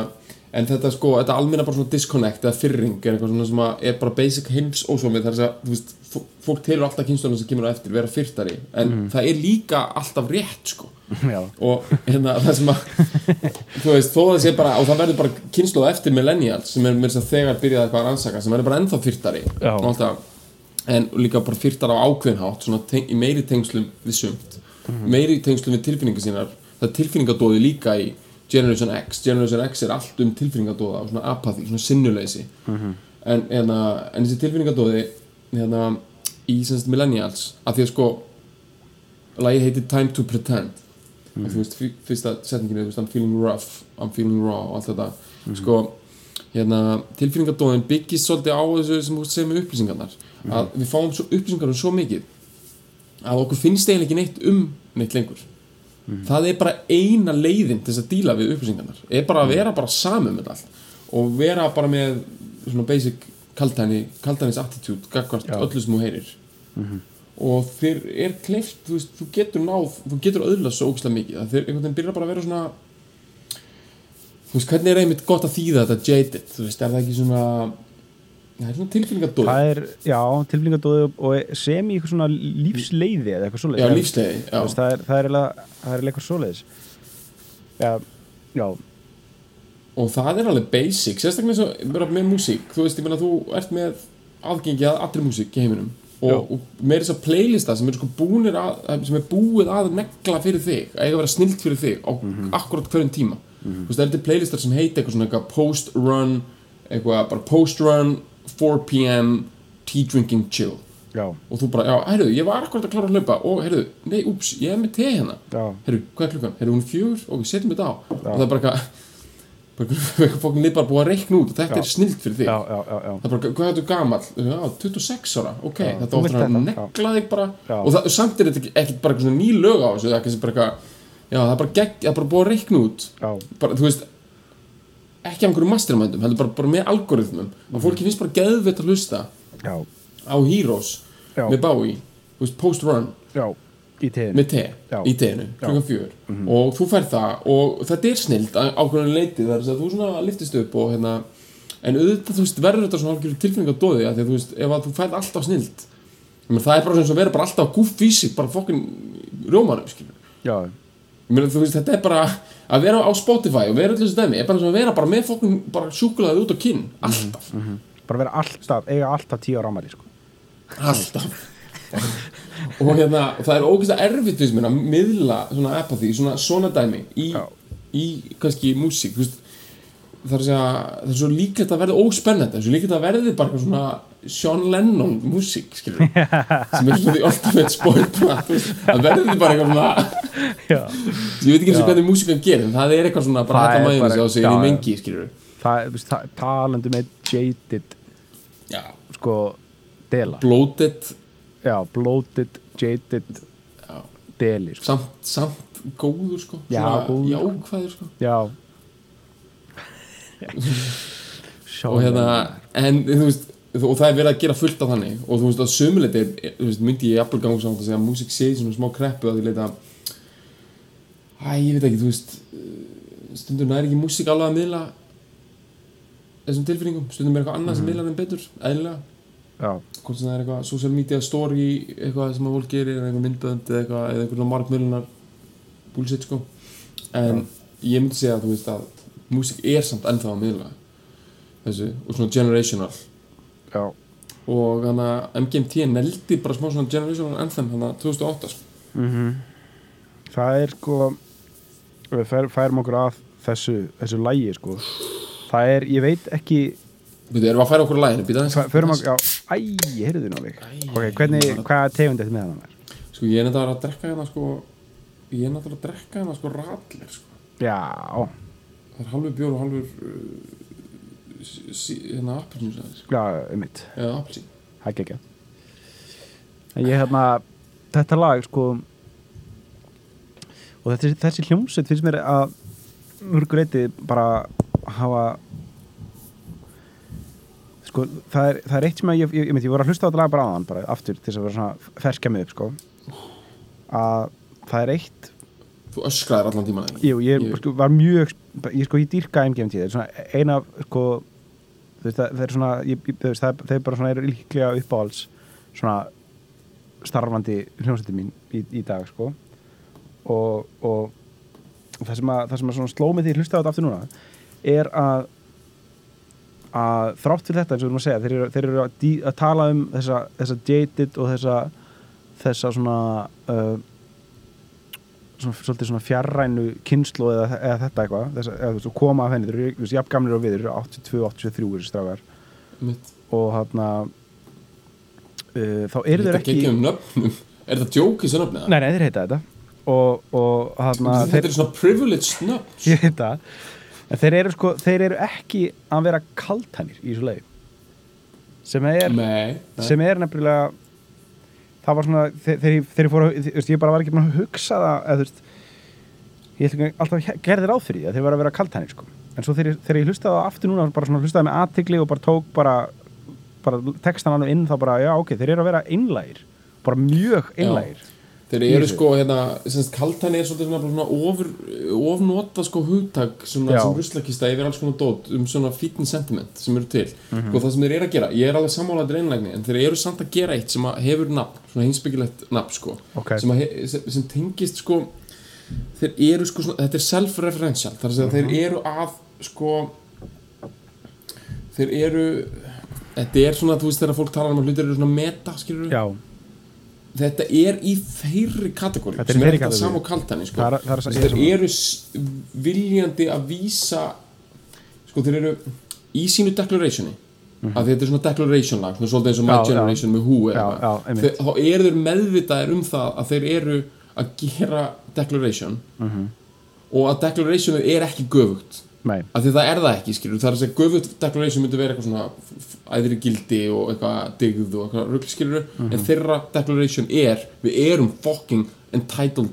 en þetta sko, þetta almenna bara svona disconnect eða fyrring er eitthvað svona sem er bara basic heims ósómið, það er að segja, þú veist fólk telur alltaf kynstunum sem kemur á eftir vera fyrtari, en Mhm. það er líka alltaf rétt sko. *laughs* Já, og hérna það sem að *laughs* þú veist, þó það sé bara, og það verður bara kynsluð eftir millennials sem er þess að þegar byrjaði eitthvað að rannsaka, sem verður bara ennþá fyrtari en líka bara fyrtar á ákveðinhátt, í meiri tengslum við sumt, meiri tengslum við tilfinningar sínar, það tilfinningadóði líka í Generation X. Generation X er allt um tilfinningadóða og svona apathy, svona sinnuleysi. En, hérna, en þessi tilfinningadóði hérna, í semst millennials, að því að sko lagið heitir Time to Pretend. Mm. þú veist, fyr- fyrsta setninginu þú veist, I'm feeling rough, I'm feeling raw og allt þetta. Sko, hérna tilfinningadóðin byggist svolítið á þessu sem þú segir með upplýsingarnar. Að við fáum svo upplýsingar um svo mikið að okkur finnst eiginlega ekki neitt um neitt lengur. Það er bara eina leiðin til þess að díla við upplýsingarnar. Er bara að vera bara samum með allt og vera bara með svona basic kaldhæni, kaldhænis attitude gagvart Já. öllu sem þú heyrir. Og þér er kleift þú, veist, þú getur náð, þú getur öðlað svo ógislega mikið, að þér einhvern veginn byrjar bara að vera svona þú veist, hvernig er einmitt gott að þýða þetta jaded, þú veist, er það ekki svona það er svona tilfinningadóð. Það er, já, tilflingadóði og sem í eitthvað svona lífsleiði eða eitthvað já, svoleiðis Þú veist, já, það er, það er það er eitthvað svoleiðis. Já, já, og það er alveg basic sérstaklega bara með músík. Þú veist, ég meina, þú ert með aðgengi að allri músík í heiminum. Og, og með þess að playlista sem er sko að, sem er búið að negla fyrir þig, að eiga að vera snilt fyrir þig á akkurat hverjum tíma. Þú veist, það er þetta playlistar sem heiti eitthvað svona eitthvað post-run, eitthvað bara post-run 4pm tea drinking chill. Já, og þú bara, já, heyrðu, ég var akkurat að klára að hlaupa og heyrðu, nei, úps, ég er með te hérna. Heyrðu, hvað er klukkan? heyrðu, hún er fjögur? Og við setjum þetta á. Já. og það er bara eitthvað fólk er bara búið að reikna út og þetta Já. er snilt fyrir þig. Já, já, já, já. það er bara, hvað er þetta gamall? Já, 26 ára, ok, þetta vilt að negla þig bara. Og það, samt er þetta ekki, bara ný lög á þessu það er kannski bara eitthvað, já, það er bara, gegg, það er bara búið að reikna út. Bara, þú veist ekki af einhverjum mastermindum, heldur bara, bara með algoritmum. Og fólki finnst bara geðveitt að hlusta já, á Heroes með Bowie, þú veist, post run já, í teginu með te, Já. í teinu, klukkan fjör og þú fær það og þetta er snild ákveðan leiti þar að þú svona liftist upp og hérna en auðvitað þú veist verður þetta svona tilfinning á dóði að því að þú veist ef að þú færð alltaf menn, það er bara eins og vera bara alltaf gúffísi bara fokkin rjómanum skilur þú veist, þetta er bara að vera á Spotify og vera allir þessu dæmi er bara og að vera bara með fokkin bara sjúkulaði út á kinn alltaf, bara vera alltaf, eiga alltaf tíu ára ámæli sko. alltaf *laughs* og hérna, það er ógeðslega erfitt við mér að miðla svona apathy, svona, svona dæmi í, í kannski músík það er segja það er svo líklegt að verða óspennandi það er svo líklegt að verði bara svona Sean Lennon músík, sem er svona því ultimate spoil bara, þú veist, að verði bara eitthvað svona ég veit ekki eins og hvernig músíkan gerir en það er eitthvað svona bara Það hægt að er mæða bara- sig á sig já, inn í mengi, það, það, talandi með jaded sko, dela. Bloated já, bloated, jaded já, deli sko. samt, samt góður sko. Já, Svona góður, sko. jákvæður sko. Já. Og hérna, en þú veist og það er verið að gera fullt af þannig. Og þú veist að sömuleiti, þú veist, myndi ég jafnvel gangu samt að segja að músík sé svona smá kreppu að því leita æ, ég veit ekki, þú veist stundum er ekki músík alveg að miðla þessum tilfinningum. Stundum er eitthvað annað sem miðlar þeim betur, eðlilega hvort sem það er eitthvað social media story eitthvað sem að fólk gerir eða eitthvað myndbönd eða eitthvað, eða eitthvað markmjölunar bullshit sko. En ég myndi segja að þú veist að músík er samt ennþá að miðla þessu og svona generational. Já, og þannig að MGMT neldi bara smá svona generational anthem þannig að 2008 sko. það er sko við fær, færum okkur að þessu þessu lægi sko. Það er, ég veit ekki Býtu, erum við að færa okkur læginu? Býta þess förum okkur, já, æ, heyrðu nú þig ok, hvernig, hvaða tegund þetta með hann er Sko ég er náttúrulega að drekka hérna sko ég er náttúrulega að drekka hérna sko radler sko. Já, það er halvur bjór og halvur uh, hérna appelsín já, um mitt eða appelsín. Það er ekki en ég hérna þetta lag sko og þessi, þessi hljómsveit finnst mér að mörguleiti bara hafa sko það er, það er eitt sem ég, ég, ég, ég, ég voru að hlusta á þetta lag bara aðan bara aftur til þess að vera svona ferska mig upp sko að það er eitt Þú öskraðir allan tíman ekki? Jú, ég sko, var mjög ég sko, ég dýrka MGMT það er svona eina sko, þú veist, það, það er svona veist, það, þeir bara svona eru líklega uppáhalds svona starfandi hljómsætti mín í, í dag sko og, og það sem að, það sem að svona sló mig því að hlusta á þetta aftur núna er að að þrátt fyrir þetta eins og við erum að segja þeir eru, þeir eru að, dí, að tala um þessa, þessa jaded og þessa þessa svona uh, svona, svona fjarrænu kynslu eða, eða þetta eitthvað þess, eða, þú veist, koma af henni, þeir eru veist, jafn gamlir og við, þeir eru 82-83 þessi Mitt. og hann uh, þá eru þeir ekki um Er þetta djók í þessu nöfni? nei, nei, þeir heita þetta. Og, og hann Þetta er svona privileged nöfn ég veit það en þeir eru sko, þeir eru ekki að vera kaltænir í þessu leið sem er, Nei, nei. sem er nefnilega það var svona, þegar þeir, þeir fóru þú veist, ég bara var ekki búin að hugsa það eða þú veist ég ekki alltaf gerði ráð fyrir því að þeir var að vera kaltænir sko. en svo þegar, ég- þegar ég hlustaði á aftur núna bara svona hlustaði með aðtigli og bara tók bara, bara textan alveg inn þá bara, já ok, þeir eru að vera einlægir bara mjög einlægir Þeir eru sko hérna semst, Kaltæni er svolítið svona, ofur, ofnota sko hugtak svona, sem ruslakista yfir alls konar dót um svona fítn sentiment sem eru til Mhm. sko það sem þeir eru að gera, ég er alveg sammálaður einlægni en þeir eru samt að gera eitt sem hefur nafn svona hinsbyggilegt nafn sko Ok. sem, sem, sem tengist sko þeir eru sko svona, þetta er self-referential þar að segja Mhm. þeir eru að sko þeir eru þetta er svona, þú veist þegar fólk talar um að hlutir eru svona meta, skilur já, þetta er í þeirri kategóri Þetta er í sem er þeirri ekki að kategóríu. sama og kaltani sko. Það það er- þeir eru viljandi að vísa sko þeir eru í sínu declarationi að þetta er svona declaration lag svolítið eins og My Mhm. Já. Generation með Who Já, já, þá eru þeir meðvitaðir um það að þeir eru að gera declaration Mhm. og að declarationið er ekki göfugt af því það er það ekki skilur það er að segja göfugt declaration myndi vera eitthvað svona æðri gildi og eitthvað digð og eitthvað rugl skilur Mhm. en þeirra declaration er við erum fucking entitled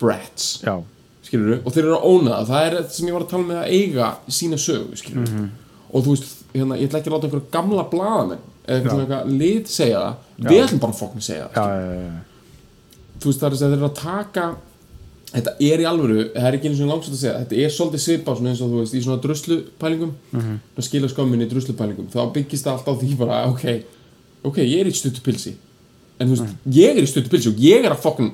brats já, skilur og þeir eru að óna það. Það er þetta sem ég var að tala með að eiga sína sögu skilur Mhm. og þú veist hérna, ég ætla ekki að láta einhverja gamla blaðamenn eða eitthvað eitthvað lið segja það. Já. við ætlum bara að fokkin segja það þú veist það er að þeir eru að taka þetta er í alvöru, það er ekki eins og langsætt að segja þetta er svolítið svipa eins og þú veist í svona druslupælingum mm Mhm. -hmm. skila skömmin í druslupælingum þá byggist það alltaf því bara ok, ok, ég er í stuttu pilsi en þú veist, ég er í stuttu pilsi og ég er að fokkin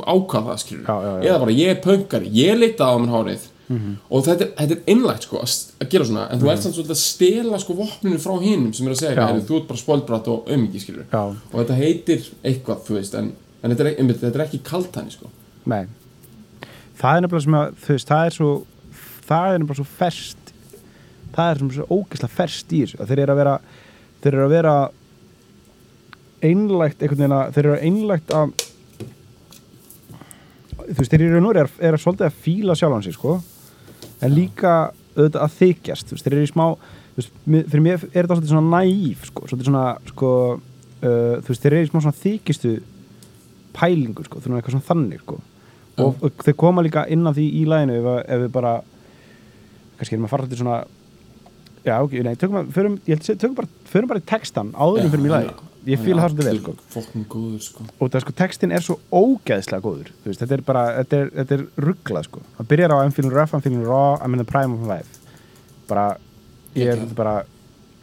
ákvað það Mhm. Já. eða bara ég er pönkari, ég leita á minn hárið Mhm. og þetta er, þetta er einlægt sko að, gera svona, en þú ert samt svolítið að stela sko vopninu frá hinum sem er að segja Já. "Heyrðu, þú ert bara spóldbrætt og aumingi Það er nefnilega sem að, þú veist, það er svo það er nefnilega svo ferst það er sem svo ógeðslega ferst í þessu að þeir eru að vera þeir eru að vera einlægt einhvern veginn að þeir eru einlægt að þú veist, þeir eru nú er, er að svolítið að fíla sjálfan sig, sko en líka auðvitað að þykjast veist, þeir eru í smá veist, fyrir mér er þetta svolítið svona næf sko, svolítið svona, sko uh, þú veist, þeir eru í smá svona þykistu pælingu, sko, þú veist, eitthvað svona þannig, sko og, og þeir koma líka inn á því í læginu ef, ef við bara kannski erum að fara til svona já, ok, nei, tökum, að, förum, ég held að segja, tökum bara förum bara í textan áður en fyrir mig í lægi ég fíla það svolítið vel, sko. sko. Og það sko textin er svo ógeðslega góður veist, þetta er bara, þetta er, þetta er rugglað sko, það byrjar á I'm feeling rough, I'm feeling raw I'm in the prime of my life. Bara, ég er bara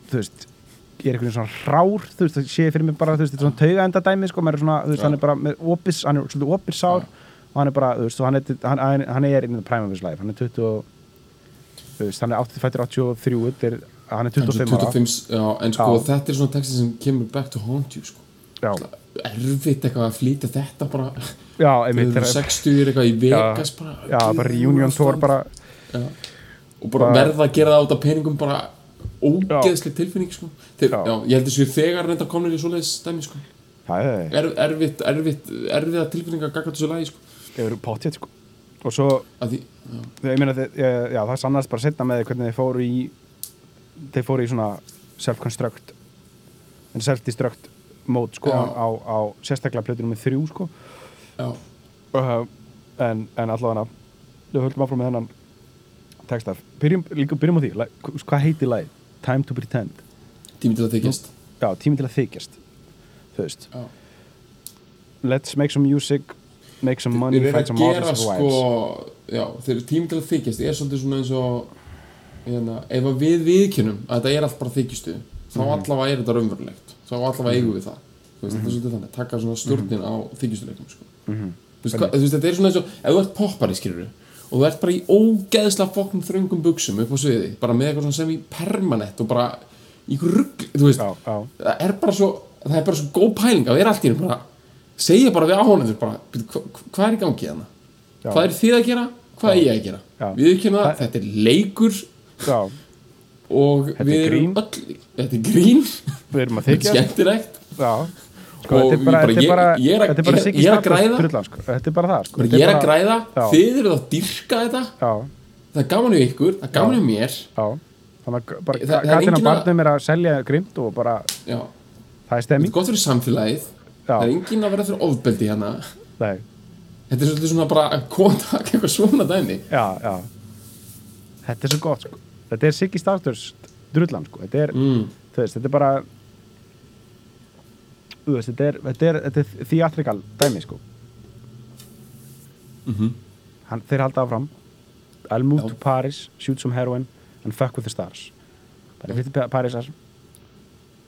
þú veist, ég er einhvern veginn svona rár þú veist, það sé fyrir mig bara, þú veist, þetta er svona taugaenda dæmi sko, maður er svona, þú veist, hann er bara með opis, hann er svolítið opis sár og hann er bara, þú veist, hann er, hann, hann, er in the prime of his life, hann er 20 og, þú veist, hann er 80, fættur 83 þetta er, hann er 25 ára. 25, já, en sko Já. þetta er svona texti sem kemur back to haunt you sko. Já, erfitt eitthvað að flýta þetta bara. Já, einmitt, þegar þegar- 60 er eitthvað í Vegas bara já, bara reunion tour bara. Já. og bara verða að gera það át af peningum bara ógeðsleg tilfinning sko. Þeir, Já. já. ég held þessu þegar reynda komnir í svoleiðis dæmi sko. Er, erfitt, erfitt, erfiða tilfinning að gagga þessu lagi sko Þeir eru pottjætt sko. Og svo, því, meina, þeir, já, það sannast bara setna með hvernig þeir fóru í þeir fóru í svona self-construct en self-destruct mót sko Já. á, á sérstaklega plötunum með þrjú sko. Uh, en, en allavega við höldum áfram með þennan texta byrjum, líka byrjum á því, like, hvað heitir lagið? Time to pretend. Tími til að þykjast. Já, tími til að þykjast þú veist, já. let's make some music make some money, find some houses sko já, þeir eru tími til að þykjast. Er svolítið svona eins og hérna, ef við viðkynum að þetta er allt bara þykjustu þá Mhm. allavega er þetta raunverulegt. Þá allavega eigum við það. Veist, þetta er svolítið þannig, taka svona stjórnin á þykjustuleikum sko. Mhm. þetta er svona eins og ef þú ert poppari skilur og þú ert bara í ógeðslega fokkum þröngum buksum upp á sviði bara með eitthvað sem í permanent og bara í rugg það er bara svo það er bara svo góð pæling að vera allt í hennu bara segja bara við áhónendur bara "Bíddu, hva, hva- hvað er í gangi hérna Já. hvað er þið að gera, hvað er ég að gera Já. við erum það, Það- þetta er leikur já og Þetta við erum öll þetta er grín, við erum að þykja skemmtilegt sko, Og bara, bara- ég- bara, ég er bara ég- er að græða. sko. Þetta er bara það, sko. ég er að græða, Já. þið eru að dyrka þetta Já, það er gaman í ykkur, það er gaman í mér já. Þannig að gætina barnum er að selja grimt og bara, já, það er þetta er stemming. gott fyrir samfélagið. Það er engin að vera fyrir ofbeldi hérna Nei, þetta er svolítið svona bara að koma eitthvað svona dæmi já, já. Þetta er svo gott, sko. Þetta er Siggi Stardust drullan, sko. Þetta er, mm. veist, þetta er bara, veist, þetta er, þetta er, er theatrical dæmi, sko. Mm Hann, þeir halda áfram. I'll move Já. to Paris, shoot some heroin and fuck with the stars. Bara til Parísar,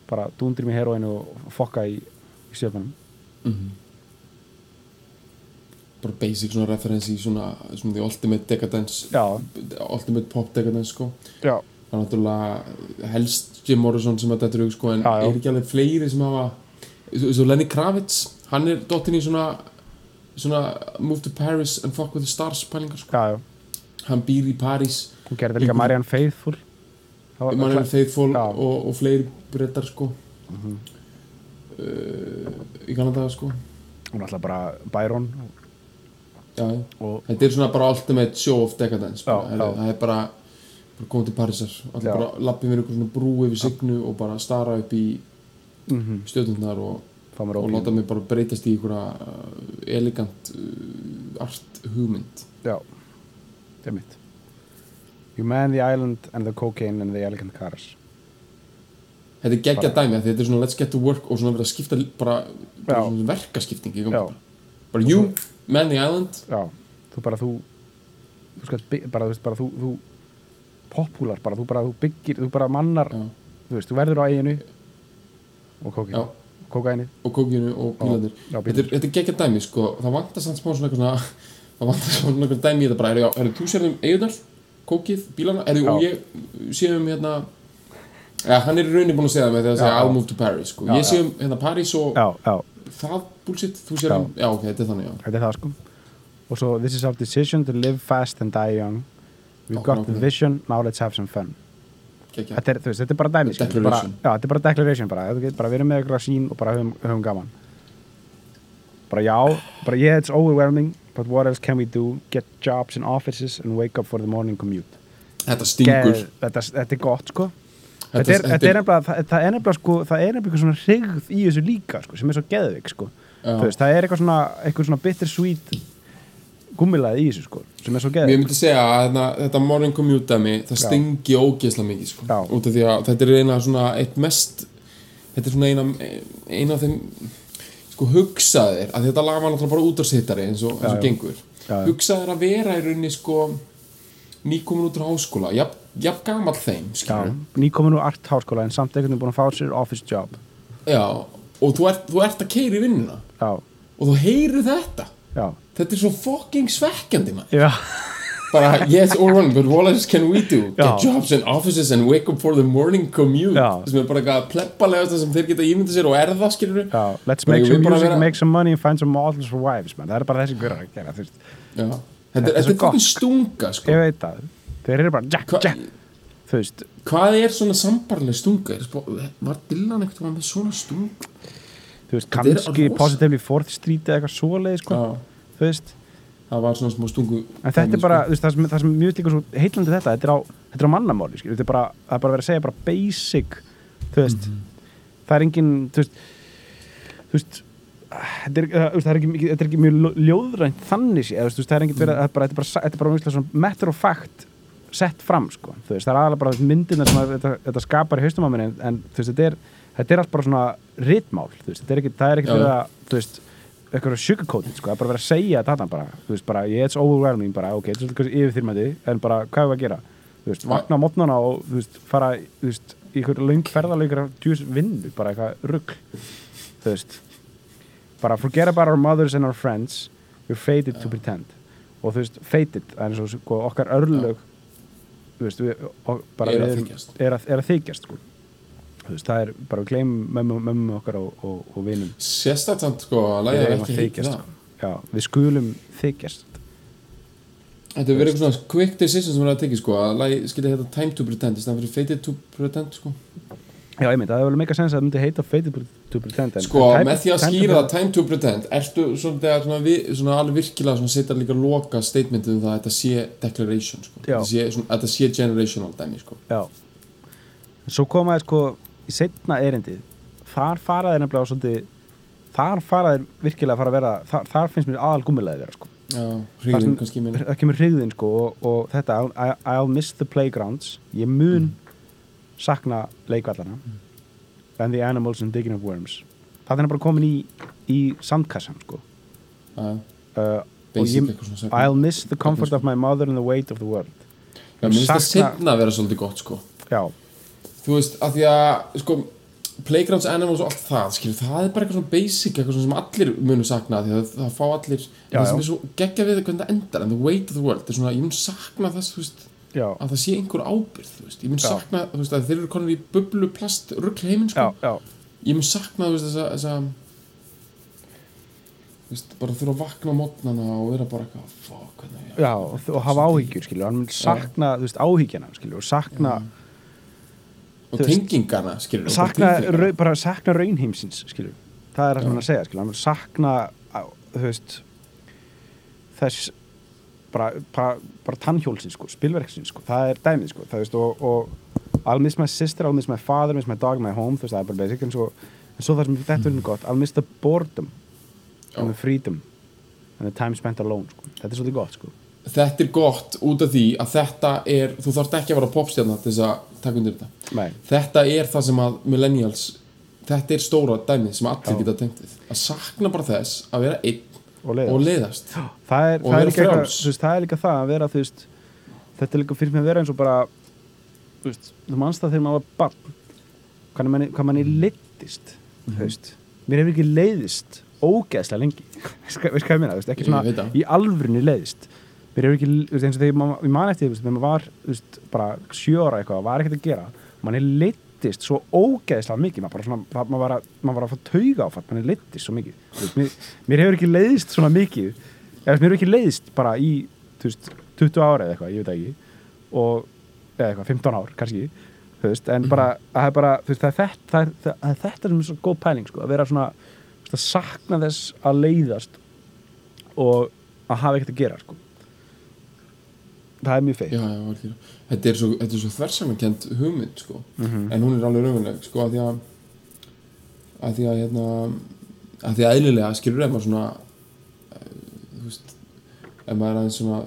bara dúndir mig heroin og fokka í, í stjörnum. Mhm. bara basic svona reference í svona, svona the ultimate decadence Já. ultimate pop decadence sko Já, það er náttúrulega helst Jim Morrison sem að þetta er sko en Já, er ekki alveg fleiri sem hafa svo Lenny Kravitz hann er dottin í svona svona move to Paris and fuck with the stars pælingar sko hann býr í Paris Hún gerði líka Líka- Marianne Faithfull. Það var- mann er Faithful Já. og, og fleiri brettar sko Mhm. uh, í Kanada sko Hún er alltaf bara Byron já, og Þetta er svona bara ultimate show of decadence. Já, já. það er bara, bara komið til Parísar allir Já. bara lappið með einhver svona brú yfir signu og bara stara upp í mm og, fá mér og ópíum. láta mig bara breytast í einhverja uh, elegant uh, art hugmynd Já, það er mitt. You man the island and the cocaine and the elegant cars. Þetta er geggja dæmi því þetta er svona let's get to work og svona verið að skipta bara, bara verkaskipting bara. bara you, man the island. Já, þú bara þú þú skalt bara, þú veist, bara þú, þú popúlar, bara þú bara þú byggir, þú bara mannar Já. þú veist, þú verður á eiginu og kókinu, kókaini og kókinu og bílarnir. Já, þetta þetta er geggja dæmi sko. Það samt smá svona eitthvað svona *laughs* það vantar svona eitthvað dæmi í þetta bara. Er, þú sérðum eigunar, kókið, bílarna er, og Já. ég séum hérna ja, hann er í rauninni búin að segja það með því að segja. I'll move to Paris sko. Ég já. séum hérna Paris og já, já, það bullshit, þú séum já. ok, þetta er þannig þetta er það sko. Og svo, this is our decision to live fast and die young. We've Já, got the nákvæmlega. vision, now let's have some fun. Þetta er, þú veist, þetta er bara dæmi skilur, þetta er bara, já, þetta er bara declaration bara, bara verið með eitthvað sín og bara höfum, höfum gaman. Bara já, bara yeah, it's overwhelming but what else can we do? Get jobs in offices and wake up for the morning commute. Þetta stingur. Geð, þetta, þetta er gott sko Þetta- er, nefnilega, sko, það er nefnilega svona hrigð í þessu líka sko, sem er svo geðvik sko Já. Veist, það er eitthvað svona, svona bittersweet gummilaði í þessu sko sem er svo Ég geðvik myndi segja að þetta, þetta morning commute það Já. stingi ógeðslega mikið sko. Já. þetta er eina svona eitt mest þetta er svona eina, eina af þeim sko hugsaðir að þetta lag var náttúrulega bara útvarsittari eins og, eins og Já, já. gengur Já, já. hugsaðir að vera í rauninni sko nýkomin út á háskóla jafn, jafn gamall þeim Já, skilur nýkomin úr art háskóla en samt einhvern veginn búin að fá sér office job. Já, og þú ert, þú ert að keira í vinnuna. Já, og þú heyrir þetta. Já, þetta er svo fucking svekkjandi bara yes or wrong but what else can we do? Get jobs in offices and wake up for the morning commute sem er bara eitthvað pleppalegast sem þeir geta ímynda sér og er já Let's make some music, vera- make some money and find some models for wives man. Það er bara þessi að. Já. þetta, Þetta er þetta er fucking stunga sko. Ég veit það Þeir eru bara jack, Hva, jack Þú veist, hvað er svona sambarleg stunga var Dylan eitthvað með svona stunga þú veist kannski positively fourth street eða eitthvað svoleið sko. Þú veist. Það var svona smá stungu En þetta er bara, þú veist, það sem, það sem mjög líka svo heitlandi þetta, þetta er á, þetta er á mannamáli, þetta er bara, það er bara verið að segja bara basic, þú veist, það er engin, þú veist, þú veist, þetta er, er er ekki mjög ljóðrænt þannig sé, það er engin verið, er bara, þetta er bara, bara, bara svona matter of fact sett fram, sko, þú veist, það er aðalega bara myndina sem að, þetta, þetta skapar í haustum á minni, en, en þú veist, þetta er, þetta er allt bara svona ritmál, þú veist, þetta er ekki, það er ekki verið að, þú veist, eitthvað sugarcoated, sko, það er bara verið að segja þetta bara, þú veist, bara, it's overwhelming bara, ok, þetta er svolítið yfirþyrmandi, en bara hvað er að gera, þú veist, vakna á mótnana og, þú veist, fara, þú veist, í einhver löng ferðarleikar djús vinnu, bara eitthvað rugg, þú veist. Bara forget about our mothers and our friends we're fated to pretend. Og þú veist, fated, það er eins og sko, okkar örlög veist, við, bara Er að við erum- er að, er að þykjast sko. veist, það er bara við gleymum mömmu, mömmu okkar og, og, og vinum. Samt sko að við ekki að þykjast sko. Já, við skulum þykjast. Þetta verið eitthvað svona quick decision sem er að tekið sko að skilja þetta time to pretend í staðan fyrir faded to pretend sko Já, ég mynd, það hefur vel meika sens að það myndi heita fated to pretend en, Sko, en með því að time skýra það time to pretend að svona, við, svona alveg virkilega svona setja líka loka statementið um það að þetta sé declaration sko. Þetta sé, svona, þetta sé generational dæmi sko. Já. Svo komaði sko í setna erindið. Þar faraði nefnilega svolítið þar faraði virkilega að fara að vera þar, þar finnst mér aðal gummilega vera sko. Já, sem- kannski minn það kemur hrigðin sko og, og þetta I'll, I- I'll miss the playgrounds. Ég mun sakna leikvallana and the animals and digging of worms. Það er bara komin í, í sandkassan sko. Uh, basic ég. I'll miss the comfort of my mother and the weight of the world. Já, mér finnst það setna að vera svolítið gott sko. Já, Þú veist, að því að sko, playgrounds, animals og allt það skilur, það er bara eitthvað svona basic eitthvað svona sem allir munu sakna því að það, það fá allir Já, það sem já. er svo geggja við hvernig það endar en the weight of the world, það er svona, ég mun sakna þess þú veist, já, að það sé einhver ábyrð veist. ég mun sakna, veist, að þeir eru konur í bublu plast ruggl heiminn sko. ég mun sakna, þú veist, þessa, þessa þú veist, bara þurfa að vakna mótnana og vera bara eitthvað, fuck, hvernig Já, og, og hafa áhyggjur, skilur, hann mun sakna, veist, áhyggjana, skilur, og sakna, og skilur og sakna, bara sakna raunheimsins, skilur, það er það sem hann að segja, skilur, hann mun sakna, þú veist, þess, bara, bara, bara tannhjólsins, sko, spilverksins, sko, það er dæmið, sko, það veist, og, og I'll miss my sister, I'll miss my father, I'll miss my dog, my home, þú veist, það er bara basic, en svo, en svo það sem þetta er gott, I'll miss the boredom and the freedom and the time spent alone, sko, þetta er svolítið gott, sko, þetta er gott út af því að þetta er þú þarft ekki að vera popstjarnar til þess að taka undir þetta. Nei, þetta er það sem að millennials þetta er stóra dæmið sem allir Já. geta tengt við. Að sakna bara þess að vera einn og leiðast. Og leiðast. Það er, Og það, er líka veist, það er líka það að vera veist, þetta er líka fyrir mig að vera eins og bara þú veist, þú manst það þegar maður var barn hvað manni, hvað manni leittist þú veist, mér hefur ekki leiðist ógeðslega lengi. *laughs* Veist hvað ég meina, ekki svona í alvörunni leiðist. Mér hefur ekki, eins og þegar ég man eftir þegar maður var, bara sjö ára eitthvað, var ekkert að gera, manni leittist svo ógeðslega mikið, maður svona maður var að, maður var að fá tauga áfatt, manni leittist svo mikið, veist, mér, mér hefur ekki leiðist svona mikið, eða mér hefur ekki leiðist bara í, veist, 20 ára eða eitthvað, ég veit ekki. Og, eða eitthvað, 15 ár, kannski veist, en bara, það er bara það er þetta, það er, það er þetta sem er svo góð pæling, sko, að vera svona að sakna þess að leiðast og að hafa ekkert að gera, sko. Það er mjög algjörlega. Þetta er svo, svo þversamekend hugmynd sko. Mhm. en hún er alveg raunveruleg sko, að því að að því að hérna að því að eðlilega skilur ef maður svona eh, þú veist ef maður er aðeins svona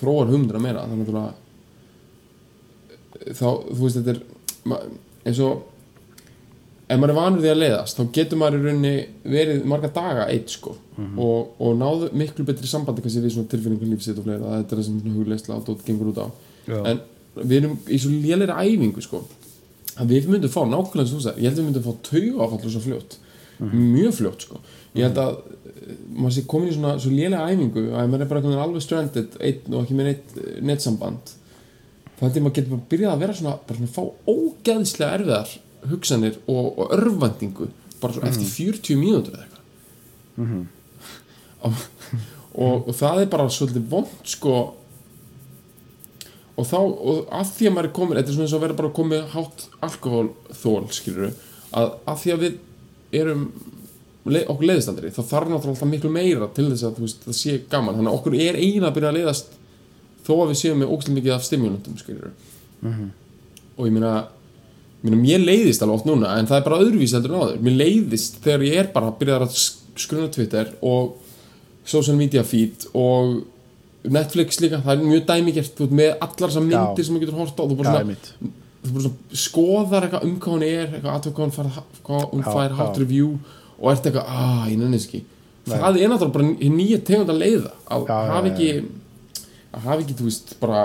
þróar hugmyndina meira þannig að þá, þú veist, þetta er eins og ef maður er vanur því að leiðast þá getur maður í rauninni verið marga daga eitt sko og, og náðu miklu betri sambandi kannski við svona tilfinningar lífsitt og fleira þetta er það sem svona hugleisla og gengur út á Já. en við erum í svo lélæri æfingu sko. Að við myndum fá nákvæmlega eins og þú sagðir, ég held að við myndum fá tauga áfallu svo fljótt. Mjög fljótt sko. Ég held að eh, maður sé komin í svona svo lélega æfingu að maður er bara alveg stranded einn og ekki með neitt eh, held ég að maður getur bara byrjað að vera svona bara svona fá ógeðslega erfiðar hugsanir og, og örvendingu bara svo eftir 40 mínútur eða eitthvað. Og, *laughs* og, og það er bara svolítið vond sko og þá, og að því að maður er komin þetta er svona eins og vera bara komið hátt alkohólþól, skilur að, að því að við erum le, okkur leiðistandri, þá þarf náttúrulega alltaf miklu meira til þess að veist, það sé gaman. Þannig að okkur er eiginlega að byrja að leiðast þó að við séum með ógstlega mikið af stimuluntum skilur og ég meina ég meina, mér leiðist alveg oft núna en það er bara öðruvísi heldur en áður. Mér leiðist þegar ég er bara að byrja að skruna Twitter og social media feed og Netflix líka, það er mjög dæmigert þú ert með allar þessar myndir Já. sem þú getur hort á þú Já, bara svona, einmitt. þú svona skoðar eitthvað um hvað hún er eitthvað aðtöku hvað hún fær, hvað hún Já, fær já. review og ert eitthvað, að ég nenni ekki það er náttúrulega bara nýja tegund að leiða að Já, já, hafa já, ekki að hafa ekki, þú veist, bara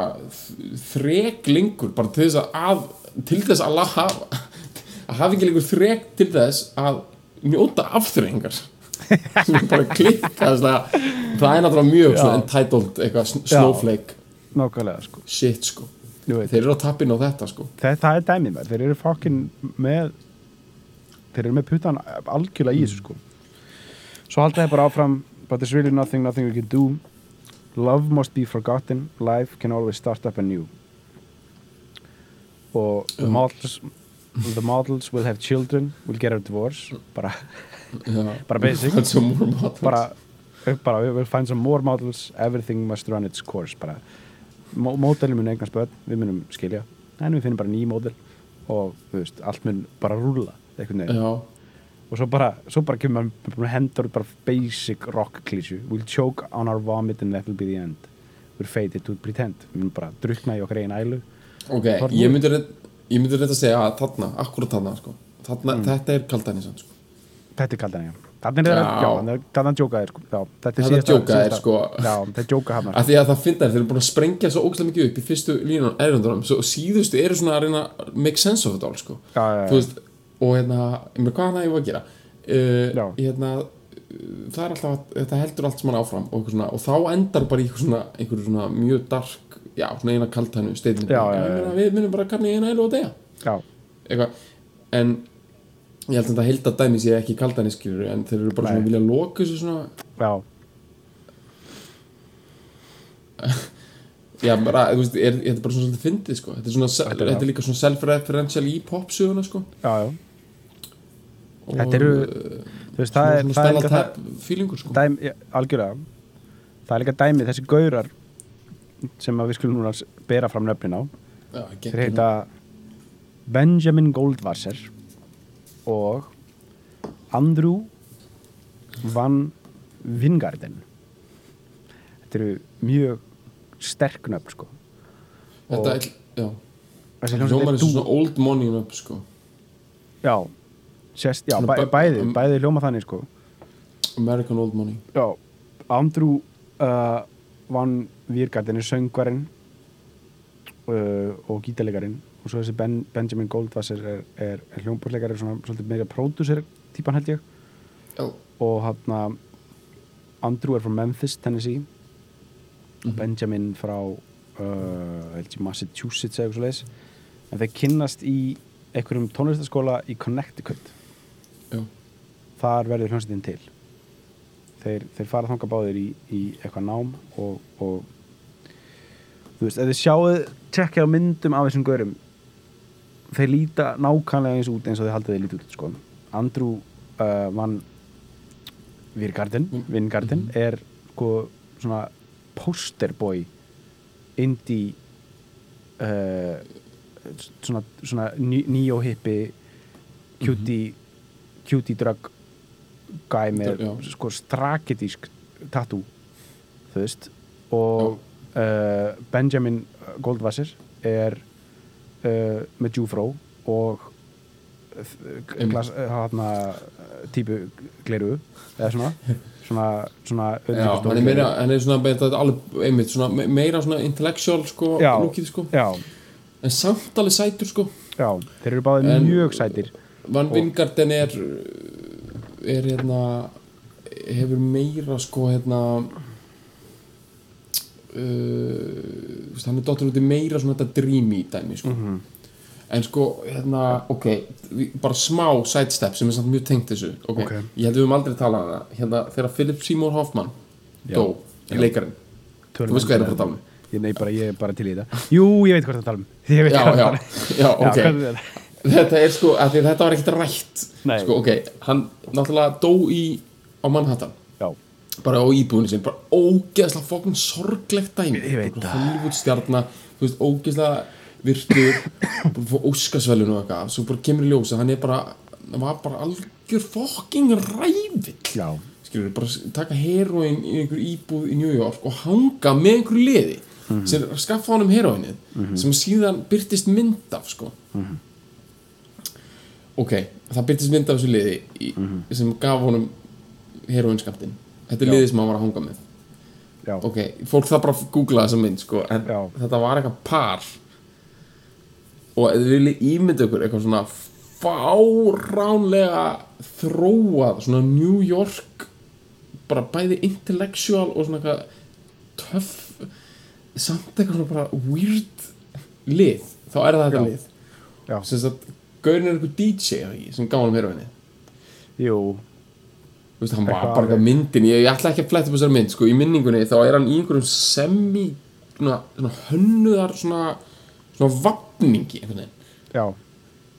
þrek lengur bara til þess að, til þess að hafa *laughs* að hafa ekki lengur þrek til þess að njóta er bara klikka það er náttúrulega mjög entitled eitthvað sn- snowflake. Nákvæmlega, sko. Shit sko. Þeir eru á tappin á þetta sko. Það, það er dæmið mér, þeir eru fokkin með þeir eru með putan algjörlega í þessu sko. Svo halda þeir bara áfram but there's really nothing, nothing we can do. Love must be forgotten. Life can always start up anew. Og the models the models will have children will get a divorce bara. Bara basic Find some more models. bara, bara we will find some more models. Everything must run its course. Bara, módelin mun eignast börn. Við munum skilja, en við finnum bara ný módel. Og veist, allt mun bara rúla og svo bara, svo bara kemur maður hendur bara basic rock klísju. We'll choke on our vomit and that will be the end. We're fated to pretend. Við munum bara drukna í okkar eigin ælu. Ok, ég myndi ég myndi reynda að segja að þarna, akkurat þarna sko. þarna, Mm. þetta er kaldan sko. Þetta er kaldan, já. Þannig er það, að djóka þér sko. þetta er djóka þér, sko. já, þetta er djóka hann að því að það finna þeir eru búin að sprengja svo ógæslega mikið upp í fyrstu línun erindunum, svo síðustu eru svona að reyna að make sense of it all sko. já, já, veist, og hérna ég hvað hann að ég var að gera? Uh, hérna það er alltaf, að- þetta heldur allt saman áfram og, svona, og þá endar bara í svona, svona mjög dark, já, svona eina kaltænu já. við minnum bara kanni eina eilu og eitthvað. En ég held að þetta held að dæmi sé ekki kaldan skilur en þeir eru bara svona Nei. að vilja loka þessu svona já, *laughs* já bara, þú veist, er, þetta er bara svona svolítið fyndið sko, þetta er svona, Þetta þetta er er, líka svona self-referential í popsuguna sko. Já, já. og, Þetta eru- uh, þú veist, það er, svona er það tap feelingur sko. Dæmi, ja, algjörlega. Það er líka dæmi, þessi gaurar sem við skulum núna bera fram nöfnin á. Já, þeir heita Benjamin Goldwasser og Andrew Van Vingarden þetta eru mjög sterk nöfn sko. Þetta er, já. Hljómar er svona old money upp sko. Já, sérst, já, bæ, bæ- bæði, um- bæði hljóma þannig sko. American old money. Já, Andrew uh, Van Viergarten er söngvarinn uh, og gítarleikarinn og svo þessi ben, Benjamin Goldwasser er, er, er hljómbúrleikari svona svolítið meira pródúser típan held ég. Já, og hann Andrew er frá Memphis, Tennessee. Og Benjamin frá uh, Massachusetts eða eitthvað svoleiðis. En þeir kynnast í einhverjum tónlistaskóla í Connecticut. Já, þar verður hljómsveitin til. Þeir, þeir fara þanga báðir í, í eitthvað nám og, og þú veist, ef þið sjáuð tjekkja á myndum af þessum gaurum þeir líta nákvæmlega eins út eins og þið haldið þeir líta út sko. Andrew uh, Van Virgarden Vingarden er sko svona posterboy indie uh, svona, svona neo-hippi cutie cutie drug guy með sko straketísk tattoo þú veist. Og uh, Benjamin Goldwasser er uh, með Jufró og Einmitt. glas, hana, típu gleru eða svona svona, svona já hann er meira hann er svona alveg einmitt svona me- meira svona intellectual sko Já. lúkið sko en samt alveg sætur sko já, þeir eru báðið En- mjög sætir Van Vingarden er er hérna hefur meira sko hérna uh, hann er dottur út í meira svona þetta dreamy dæmi sko. Mhm. en sko hérna ok, bara smá sidestep sem er samt mjög tengt þessu ok, Ok. ég held við höfum aldrei talað um það. Hérna þegar Philip Seymour Hoffman dó, leikarinn. Tölum þú veist hvað er um að að tala um? Ég, nei, bara, ég er bara til í þetta. Jú, ég veit hvað það tala um. *laughs* Ég veit já, já, það já, Já, ok. hvað er þetta? er sko, að þetta var ekkert rætt. Nei. sko, ok, hann náttúrulega dó í á Manhattan. Já, bara á íbúinu sin, bara ógeðslega fokkin sorglegt dæmi. Ég veit það. Ógeðslega virtur, bara fór óskarsvelun og eitthvað, svo bara kemur í ljós að hann er bara, hann var bara algjör fokking rævill já, skilur, bara taka heroin í einhver íbúð í New York og hanga með einhverju liði sem skaffa honum heroinið sem síðan byrtist mynd af sko. Ok, það byrtist mynd af þessu liði í, sem gaf honum heroinskamptin þetta er liðið sem hann var að hanga með. Já, ok, fólk það bara að googla þessa mynd sko, en Já. þetta var eitthvað par. Og ef þið viljið ímynda ykkur eitthvað svona fáránlega þróað svona New York bara bæði intellectual og svona eitthvað töff samt eitthvað svona bara weird lið, þá er það þetta Já. lið. Sem að Gaurin er eitthvað DJ sem gaf hann mér jú. Þú veist, hann var Eitthvað bara eitthvað myndin. Ég, ég ætla ekki að fletta upp þessari mynd sko, í minningunni þá er hann í einhverjum semi svona, svona hönnuðar svona, svona vapningi einhvern veginn. Já,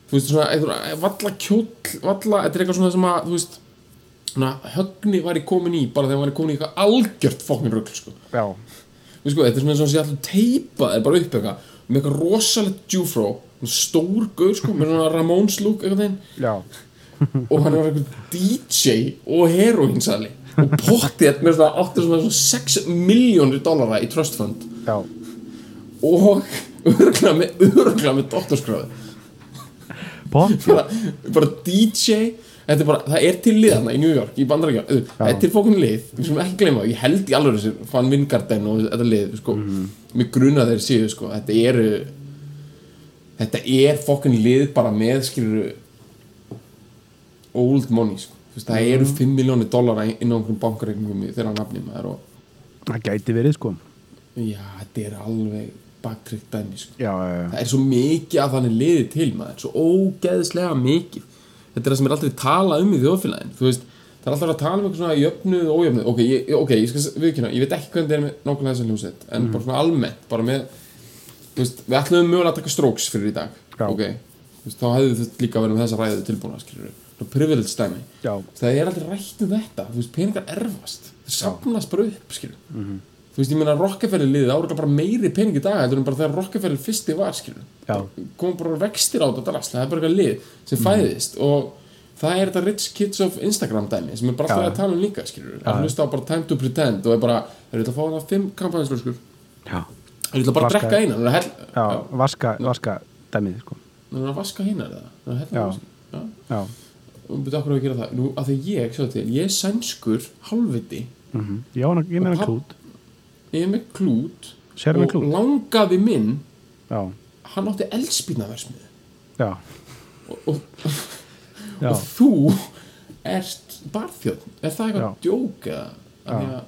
þú veist, svona, einhver, valla kjóll valla, þetta er eitthvað svona sem að þú veist, svona, högni væri komin í bara þegar hann væri komin í eitthvað algjört fokkin rugl, sko, já, þú veist, sko, þetta er svona eins og sé alltaf teipa er bara upp eitthvað, með eitthvað rosalegt jufró, svona stór gaur, sko með svona Ramones look, eitthvað og hann var eitthvað DJ og heroinsali og pottið með svona áttur svona, svona 6 miljónir dollara í trust fund. Já, og örgla með, örgla með doktorskráði pop bara, DJ er bara, það er til lið hana í New York í bandarækja, það er til fókun lið við skulum ekki gleyma, ég held í alveg þessi fann Vingarden og þetta lið sko, mér gruna þeir séu, sko, þetta eru þetta er fókun lið bara með, skilur old money, sko. Veist, það eru 5 miljónir dollara inn á einhverjum bankareikningum í þeirra nafni maður og Það gæti verið sko. Já, þetta er alveg baktryggt dæmi, sko. Já, já, það er svo mikið að þannig liði til maður, svo ógeðslega mikið. Þetta er það sem er aldrei talað um í þjóðfélagin veist, það er alltaf að tala um eitthvað svona jöfnuð og ójöfnuð, ok, ég, ok, ég skal viðkynna ég veit ekki hvernig það er með nákvæmlega þessa hljómsveit en bara svona almennt, bara með veist, við ætlum mögulega að taka stróks fyrir í dag. Já. ok, þú veist, þá hefðu þið líka verið með þessa ræðu tilbúna, skilur við privilege stæmi, það er aldrei rætt um þetta. Veist, peningar erfast. Það safnast bara upp, skilur. Þú veist, ég meina Rockefeller liðið ára bara meiri pening í dag heldur en bara þegar Rockefeller fyrsti var, kom bara vextir á þetta drast það er bara eitthvað lið sem fæðist og það er þetta rich kids of Instagram dæmi sem er bara alltaf að tala um líka að hlusta á bara time to pretend og er bara, þeir eru að fá það fimm kampanjaslöskur Já, Ég ætla bara að drekka eina, hann er að hella já, vaska, vaska dæmið, sko. Er vaska hinnar eða er hella Já. Já. Já, og byrja okkur að gera það? Nú, að því ég, sjá til, ég er sænskur hálfviti, mm ég, á hana- ég meina klút. Ég er með klút með og klút? langaði minn Já, hann átti eldspýnaversmið já, og, og, já. og þú ert barþjóð er það eitthvað Já. djók eða?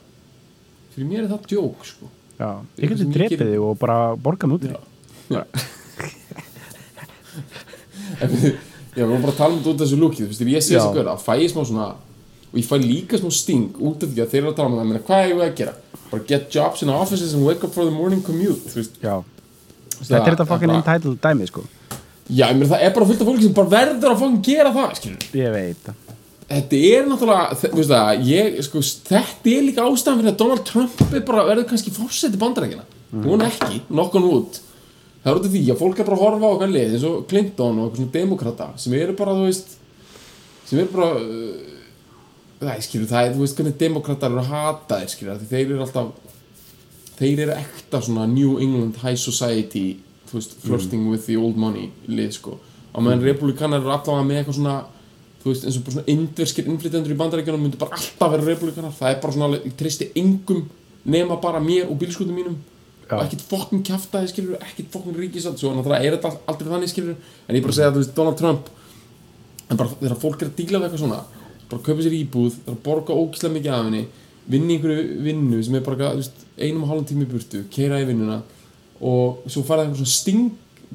Því fyrir mér er það djók sko. Já, ég geti drepið þig og bara borgað mig út í Já. Já. *laughs* En við- Já, við erum bara að tala um þetta út af þessu lúkið, þú veist, ég sé Já. þessi gaura, fæ ég smá svona, og ég fæ líka smá sting út af því að þeir eru að tala um það, menna, hvað er ég að gera? Bara get jobs in offices and wake up for the morning commute, þú veist. Já, þetta er þetta fucking entitled dæmið, sko Já, ég meina, það er bara fullt af fólki sem bara verður að fucking gera það, skilur. Ég veit það Þetta er náttúrulega, þú veist það, ég, sko, þetta er líka ástæðan fyrir að Donald Trump er bara, verður kannski fórseti bandarækina. Hún ekki, nokkan út. Það er út af því að fólk er bara að horfa á okkar lið, eins og Clinton og eitthvað svona demokrata, sem eru bara, þú veist, sem eru bara, uh, það er, skilur, það er, þú veist, hvernig demokratar eru að hata þér, skilur, því þeir eru alltaf, þeir eru ekta svona New England High Society, þú veist, flirting with the old money lið, sko. Á meðan republikanar eru allavega með eitthvað svona, þú veist, eins og bara svona indverskir innflytjendur í bandarækjunum myndu bara alltaf vera republikanar það er bara svona, ég treysti engum nema bara mér og bílskutum mínum Já. og ekkert fokkin kjaftaði skilur ekkert fokkin ríkisald, svo náttúrulega er þetta aldrei þannig skilur, en ég bara segja að þú veist Donald Trump en bara þegar fólk er að díla við eitthvað svona, bara kaupa sér íbúð það er að borga ógislega mikið af henni vinna í einhverju vinnu sem er bara veist, einum og halvan tími burtu, keira í vinnuna og svo fara eitthvað svona sting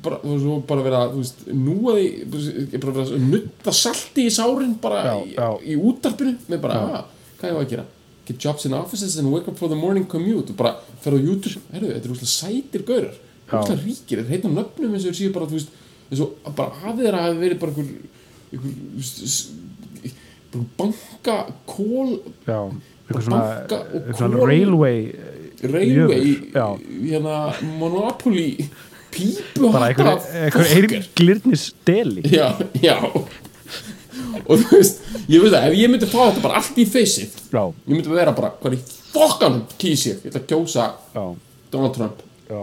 bara, veist, svo bara vera, veist, núa því bara vera nutta salti í sárin bara Já, í, í útarpinu með bara, hvað ég var að gera get jobs in offices and wake up for the morning commute. Og bara ferða á YouTube, herru, þetta er úrslega sætir gaurar, úrslega ríkir þeir heitna nöfnum eins og þeir séu bara, þú veist eins og bara hafið þeirra hafi verið bara einhver, einhver bara banka kól Já, eitthvað svona, eitthvað svona railway railway, Jöfull, já. hérna Monopoly *laughs* pípu bara einhver, einhver eir glirnis deli já, já og þú veist, ég veist að ef ég myndi fá þetta bara allt í feysið ég myndi vera bara, hvað er í fokkanum kýs ég, ætla að kjósa já, Donald Trump. Já,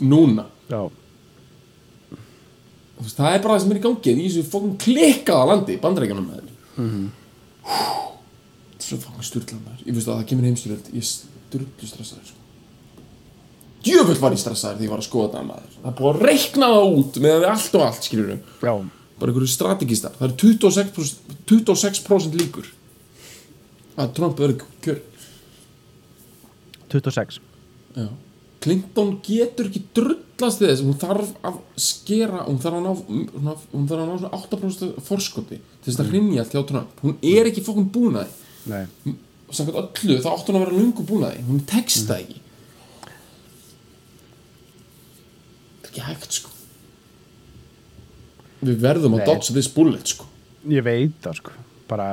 núna. Já. Þú veist, það er bara það sem er í gangi í þessu fokkan klikkaða landi bandarækjunum með þeir mm svo fokkan sturglan maður ég veist að það kemur heimstyrjöld ég sturglu stressaður sko. djöfull var ég stressaður þegar ég var að skoða þetta maður. Það er búið að reikna það út með allt og allt skilur Já, bara einhverju strategista það er 26%, 26 líkur að Trump verður kjör. 26 Já. Clinton getur ekki drullast þess hún þarf að skera hún þarf að ná, hún þarf að ná svona 8% forskoti til þess að hrinja allt hjá Trump. Hún er ekki fokkum búin að því samkvæmt öllu þá átti hún að vera lungu búin að því hún tekst það ekki. Það er ekki hægt sko við verðum að dodge this bullet sko. Ég veit það sko. Bara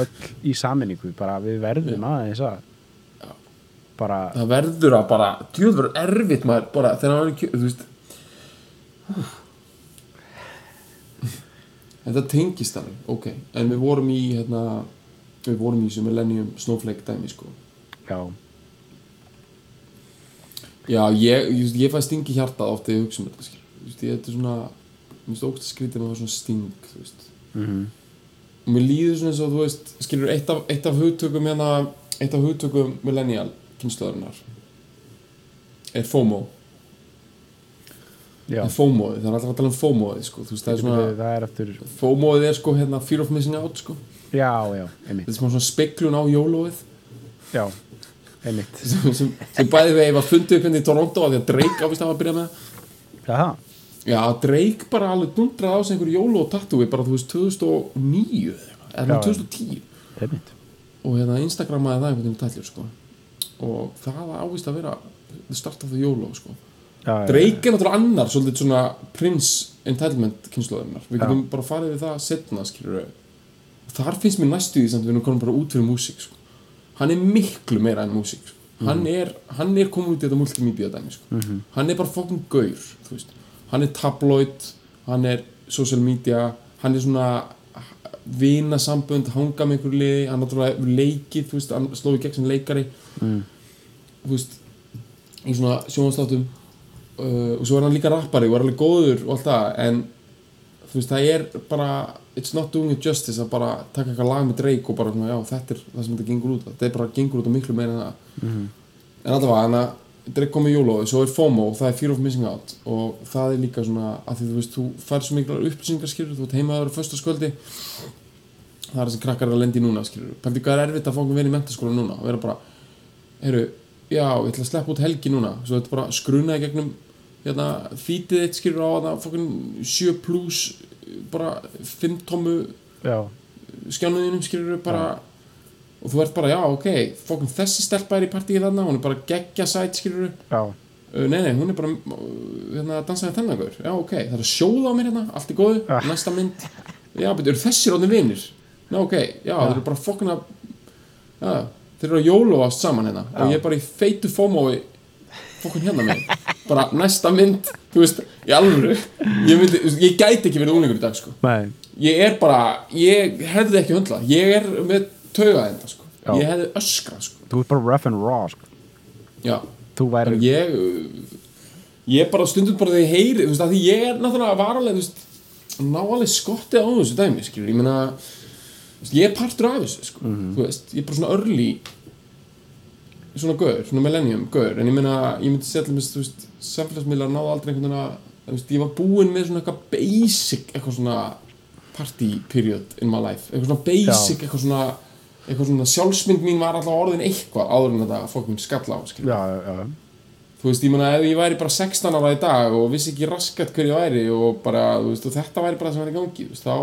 öll í saminningu bara við verðum aðeins að bara, það verður að bara djöður erfitt maður bara þegar hann er þú veist. Þetta tengist alveg, ok. En við vorum í hérna við vorum í þessu millennium snowflake dæmi sko. Já, já, ég, ég, ég fæ sting í hjartað oft þegar ég hugsa um þetta skil. Þú veist, ég, þetta er svona finnst ógst að skrítið með það svona sting þú veist. Mhm. Og mér líður svona eins og þú veist skilur eitt af, eitt af hugtökum hérna eitt af hugtökum millennial kynnslöðurinnar er FOMO. Já, er FOMO-ið, það er alltaf að tala um FOMO-ið sko. þú veist, það er það, svona það er eftir FOMO-ið er sko hérna fear of missing out sko. já, já, einmitt. Þetta er svona speklun á jólóið. Já, einmitt. Sem, sem, sem bæði við var fundið upp hérna í Toronto af því að Drake ávist að byrja með Jaha, já, Drake bara alveg dundraði á sig einhver jóló tattúi bara þú veist 2009 eða eitthvað, eða Já, já. 2010 einmitt og hérna Instagramaði það einhvern veginn tætljur sko. og það ávist að vera the start of the YOLO sko. já, já, Drake er náttúrulega annar svolítið svona Prince entitlement kynnslóðurinnar við Já. getum bara farið við það setna skilur þar finnst mér næstu því samt við erum komin bara út fyrir músík sko. hann er miklu meira en músík sko. hann, er, hann er komin út í þetta multimedia dæmi sko. hann er bara fokkin gaur þú veist. Hann er tabloid hann er social media hann er svona vina sambönd, hanga með einhverju liði hann náttúrulega leikið, þú veist, hann slóði gegn sem leikari. Mm. þú veist í svona sjónvastáttum uh, og svo er hann líka rappari og er alveg góður og allt það en þú veist það er bara it's not doing it justice að bara taka eitthvað lag með Drake og bara já þetta er það sem þetta gengur út þetta er bara gengur út á miklu meira en það. En allavega þannig að Drake kom með jólóðu svo er FOMO og það er Fear of Missing Out og það er líka svona að því þú veist þú fær svo miklu upplýsingar skilur þú ert heimaður á föstaskvöldi það er þessi krakkar eru að lendi núna skilur pælti hvað er erfitt að einhvern veginn í mentaskóla núna og vera bara heyrðu, já, ég ætla að sleppa út helgi núna. Svo þetta bara skrunaði gegnum hérna, fítið eitt skilur á það fokkin 7 plus bara 5 tómu já, skjánuðinum skilur bara og þú ert bara, já, ok, fokkin þessi stelpa er í partíið þarna, hún er bara geggja sæt skilur já, Uh, nei, nei, hún er bara uh, hérna, dansaði þennan Já, ok, það er að sjóða á mér hérna Allt í góðu, Ah. næsta mynd. Já, betur, eru þessir átni vinir? Já, ok, já, þeir eru bara fokkin að Já, þeir eru að jólóast saman hérna. Og ég er bara í feitu fómói Fokkin hérna með Bara næsta mynd, þú veist, í alvöru. Ég, myndi, ég gæti ekki verið úlingur í dag, sko. Nei, Ég er bara, ég hefði ekki höndla Ég er með tauga þetta, sko. Já. Ég hefði öskrað, sko. Þú ert bara rough and raw sko. Já, þú væri, ég ég bara stundum bara þegar ég heyri þú veist, að því ég er náttúrulega veist, ná alveg skottið á þessu dæmi skilur, ég meina veist, ég er partur af þessu sko, þú veist, ég er bara svona early svona gaur, svona millennium gaur, en ég meina, ég myndi mér, þú veist, samfélagsmiðlar náðu aldrei einhvern veginn að, veist, ég var búinn með svona eitthvað basic, eitthvað svona party period in my life. Eitthvað svona basic, eitthvað svona eitthvað svona sjálfsmynd mín var alltaf orðin eitthvað áður en þetta fólkum skalla á já, já, þú veist, ég meina ef ég væri bara 16 ára í dag og vissi ekki raskat hver ég væri og bara, þú veist, og þetta væri bara það sem væri í gangi, þú veist, þá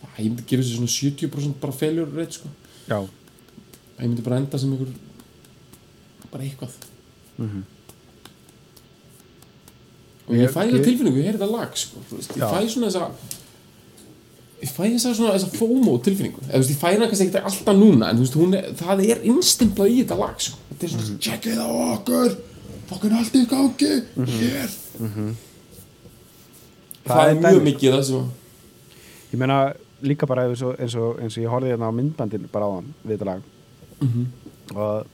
Æ, ég myndi gefa þessu svona 70% bara failure rate, sko, já, Æ, ég myndi bara enda sem einhver bara eitthvað. Mhm. og ég Ég- fæ það ég- tilfinningu, ég heyri þetta lag, sko veist, ég Já. fæ svona þessa ég fæ þessa svona þessa FOMO tilfinningu, eða þú veist, ég fæ hana kannski ekkert alltaf núna, en þú veist, hún er, það er innstimplað í þetta lag, sko, þetta er svona Mhm. checkið á okkur, fokkin allt í gangi. Hér Mhm. Það það, er mjög mikið það sem að ég meina líka bara eins og, eins og, eins og ég horfði hérna á myndbandin bara á hann við þetta lag. Mhm. og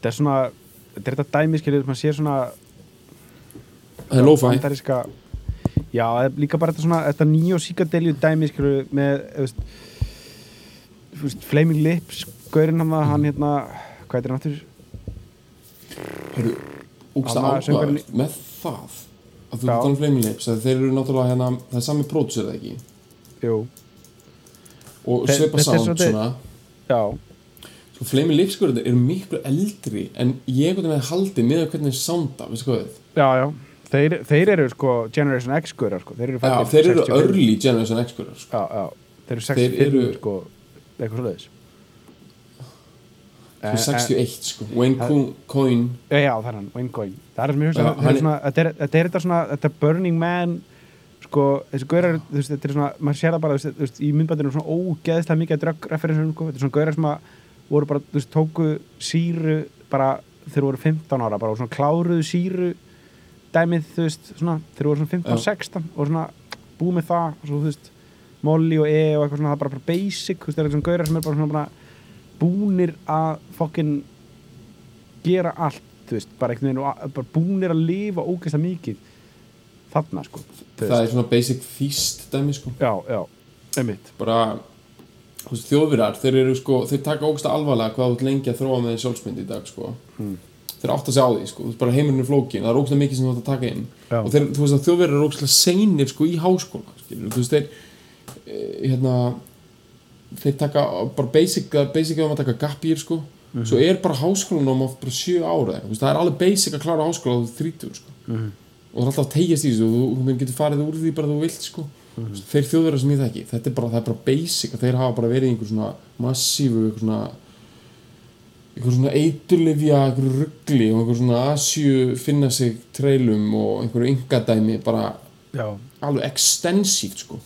þetta er svona þetta er þetta dæmi skilur, maður sér svona það er bandaríska já, það er líka bara þetta svona þetta nýjó síkadelju dæmi skilur með, veist, veist Flaming Lips, gaurinn hann það, hann hérna, hvað er þetta náttúr Hörru, úkst Anna, að söngvarinn ákvæða með það að þú tala um Flaming Lips þeir eru náttúrulega hérna, það er sami pródusur eða ekki? Jú, og Þe- er sound svolítið- svona. Já, sko Flaming Lips sko eru miklu eldri en ég með haldið með hvernig þeir sounda, veistu hvað við? Já, já þeir, þeir eru sko Generation X gaurar sko, þeir eru já, þeir eru 65. early generation X-kurar sko. þeir eru Þeir 65 eru- sko, eitthvað Sko 61 sko, Wayne Co- Coyne Já, hann, Wayne Coyne Það er sem ég hugsa, Já, þetta er þetta svona, þetta Burning Man sko, þessi gaurar, þú veist, þetta er svona maður sér það bara, þú veist, í myndbandinu svona ógeðslega mikið drögg-referensum, sko, þetta er svona gaurar sem að voru bara, þú veist, tóku síru bara þegar voru 15 ára bara og svona kláruðu síru dæmið, þú veist, svona þegar voru svona 15, Já. 16 og svona búið með það og svo, þú veist, Molly og E og eitthvað svona, það er bara, bara basic, þú veist, það er svona gaurar sem er bara svona bara búnir að fokkin gera allt þú veist, bara einhvern veginn og bara búnir að lifa ógeðslega mikið þarna sko það er svona basic feast dæmi sko já, já, einmitt bara þú veist, þjóðvirar, þeir eru sko þeir taka ógsta alvarlega hvað þú lengi að þróa með sjálfsmynd í dag sko Hmm. Þeir átt að segja á því sko, bara heimurinn er flókin það er ógsta mikið sem þú átt að taka inn Já. og þeir, þú veist að þjóðvirar eru ógsta seinir sko í háskóla skilur, þú veist þeir e, hérna þeir taka bara basic basic ef maður taka gap year sko Mhm. svo er bara háskólanum oft bara sjö ára þú veist, það er alveg basic að klára háskóla á þú þrítur sko Mhm. og það er alltaf að tegjast í þessu og þú, getur farið úr því bara þú vilt sko Mhm. þeir þjóðverðar sem ég þekki þetta er bara, er bara basic að þeir hafa bara verið í einhver svona massífu einhver svona einhver svona eiturlifja einhver ruggli og einhver svona asju finna sig trailum og einhverju yngadæmi bara já, alveg extensíft sko.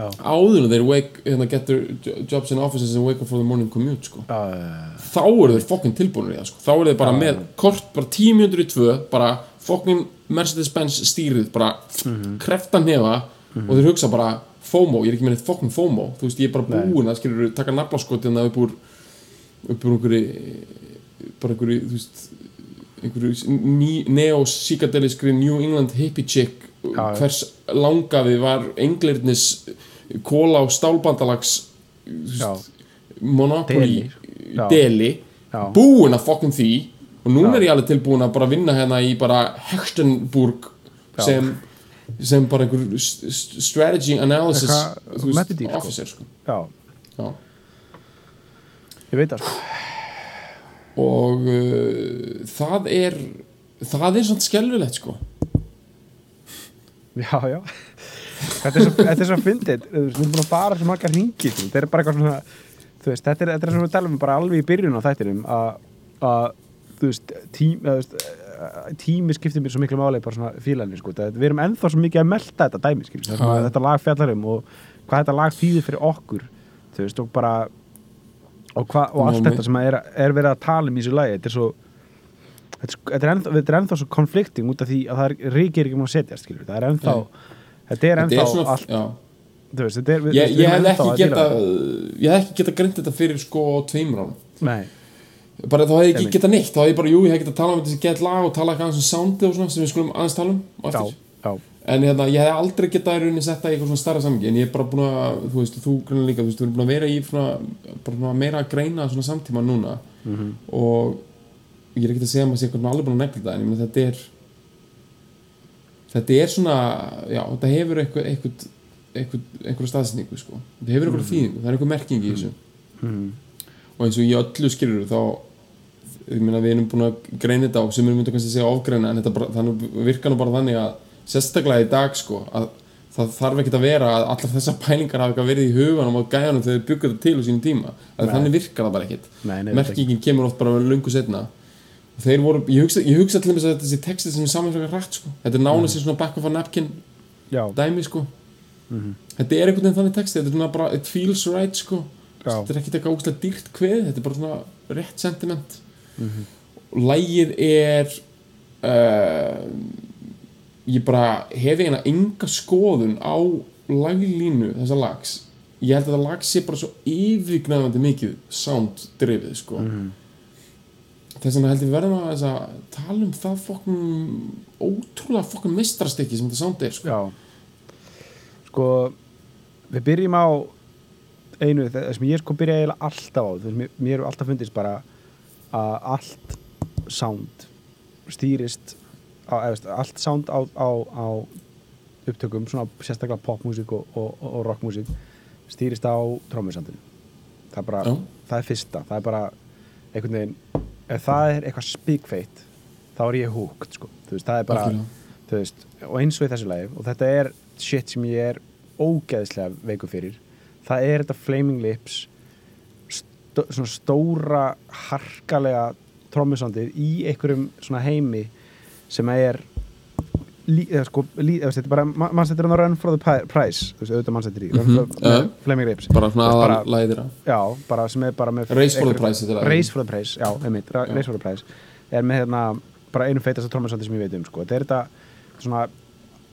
Áður en þeir wake, hérna, get their jobs in offices and wake up for the morning commute sko. Já, þá eru þeir fokkin tilbúinir í það sko. þá eru þeir bara Já, með kort bara 10 mjöndur í tvö bara fokkin Mercedes-Benz stýrið bara kreftan hefa og þeir hugsa bara FOMO, ég er ekki með neitt fokkin FOMO. Þú veist, ég er bara Nei. búinn að skilur taka naflaskotina upp úr upp úr einhverju bara einhverju, þú veist einhverju neo-psychedeliskri New England hippie chick Já. hvers langafi var englirnis kóla og stálbandalags Já. Monopoly Deli. Deli búin að fokkum því og núna Já. er ég alveg tilbúin að bara vinna hérna í bara Hextenburg Já. sem sem bara einhver strategy analysis veist, sko. officer sko. Já. Ég veit það sko. Og uh, það er það er svona skelfilegt sko. Já, já. Þetta er svo, þetta er svo fyndið. Þú veist, Við erum búin að fara svo margar hringi Þetta er bara eitthvað svona Þú veist, þetta er, er svo við talum bara alveg í byrjun á þættinum að að, þú veist, tím, að, þú veist tími skiptir mér svo miklu máli bara svona fílanir, sko, það, við erum ennþá svo mikið að melta þetta dæmi, skilur, þetta lag fjallar um og hvað þetta lag þýðir fyrir okkur þú veist, og bara og, hva, og allt þetta sem er, er verið að tala um í þessu lagi, þetta er svo þetta er, þetta er, ennþá, þetta er ennþá svo konflikting út af því að það er ríkir ekki múin að setjast, skilur, það er ennþá Nei. þetta er þetta ennþá er svona allt, já. veist, þetta er við- ég, ég hef ekki geta ég hef ekki geta greint þetta fyrir sko tveimur Nei, bara þá hef ég ekki geta neitt. Þá hef ég bara, jú, ég hef geta talað um þessi gett lag og talað um soundi og svona sem við skulum aðeins tala um já, já, en hérna, ég hef aldrei getað í rauninni setta í eitthvað svona starra samhengi en ég er bara búin að, þú veist, þú grunna líka þú veist, við erum búin að vera í svona, bara svona meira að greina svona samtíma núna. Mhm. og ég er ekki að segja að maður sé eitthvað alveg búin að negla það en ég meina þetta er þetta er svona, já, þetta hefur eitthvað, eitthvað, eitthvað, einhverja staðsningu sko, þetta hefur einhverja þýðingu það er einhver merking í þessu. Mhm. og eins og í öllu skilur þá ég meina við erum búin að greina þetta og sem erum myndið kannski að segja ofgreina en þetta bara, þannig virkar nú bara þannig að sérstaklega í dag sko að það þarf ekkert að vera að allar þessar pælingar hafa verið í huganum á gæjanum þegar þau byggur þetta til á sínum tíma. Þannig virkar það bara ekkert. Merkingin kemur oft bara lungu setna og þeir voru, ég hugsa, ég hugsa til þess að þessi texti sem er saman frekar rætt sko. Þetta er nánast mm. svona back of a napkin já, dæmi sko. Mhm. þetta er einhvern veginn þannig texti, þetta er svona bara it feels right sko. Já. þetta er ekkert eitthvað ógstlega dýrt kveð þetta er bara svona rétt sentiment. Mhm. og lægið er uh, ég bara hef eiginlega enga skoðun á laglínu þessa lags. Ég held að það lag sé bara svo yfirgnæfandi mikið sound drifið sko. Mhm. þess vegna held ég verðum að þess að tala um það fokkum ótrúlega fokkum mistrastykki sem þetta sound er sko. Já. Sko við byrjum á einu, það sem ég sko byrja eiginlega alltaf á, þú veist, mér, er alltaf fundist bara að allt sound stýrist á, veist, allt sound á, á, á upptökum, svona sérstaklega popmusík og, og, og, rockmusík stýrist á trómmusandinu það er bara, Já. það er fyrsta. Það er bara einhvern veginn ef það er eitthvað spíkfeitt þá er ég húkt, sko, þú veist, það er bara þú veist, og eins og í þessu lagi og þetta er shit sem ég er ógeðslega veiku fyrir það er þetta Flaming Lips stó, svona stóra harkalega trommusandið í einhverjum svona heimi sem er eða sko, þetta er bara mannstættir á Run for the Prize þú veist, auðvitað mannstættir í með já. Flaming Lips bara svona aðal læðira Já, bara sem er bara með Race for the Prize. Race for the Prize, já, einmitt. Race for the Prize er með hérna bara einu feitasta trommusandi sem ég veit um sko. þetta er þetta svona,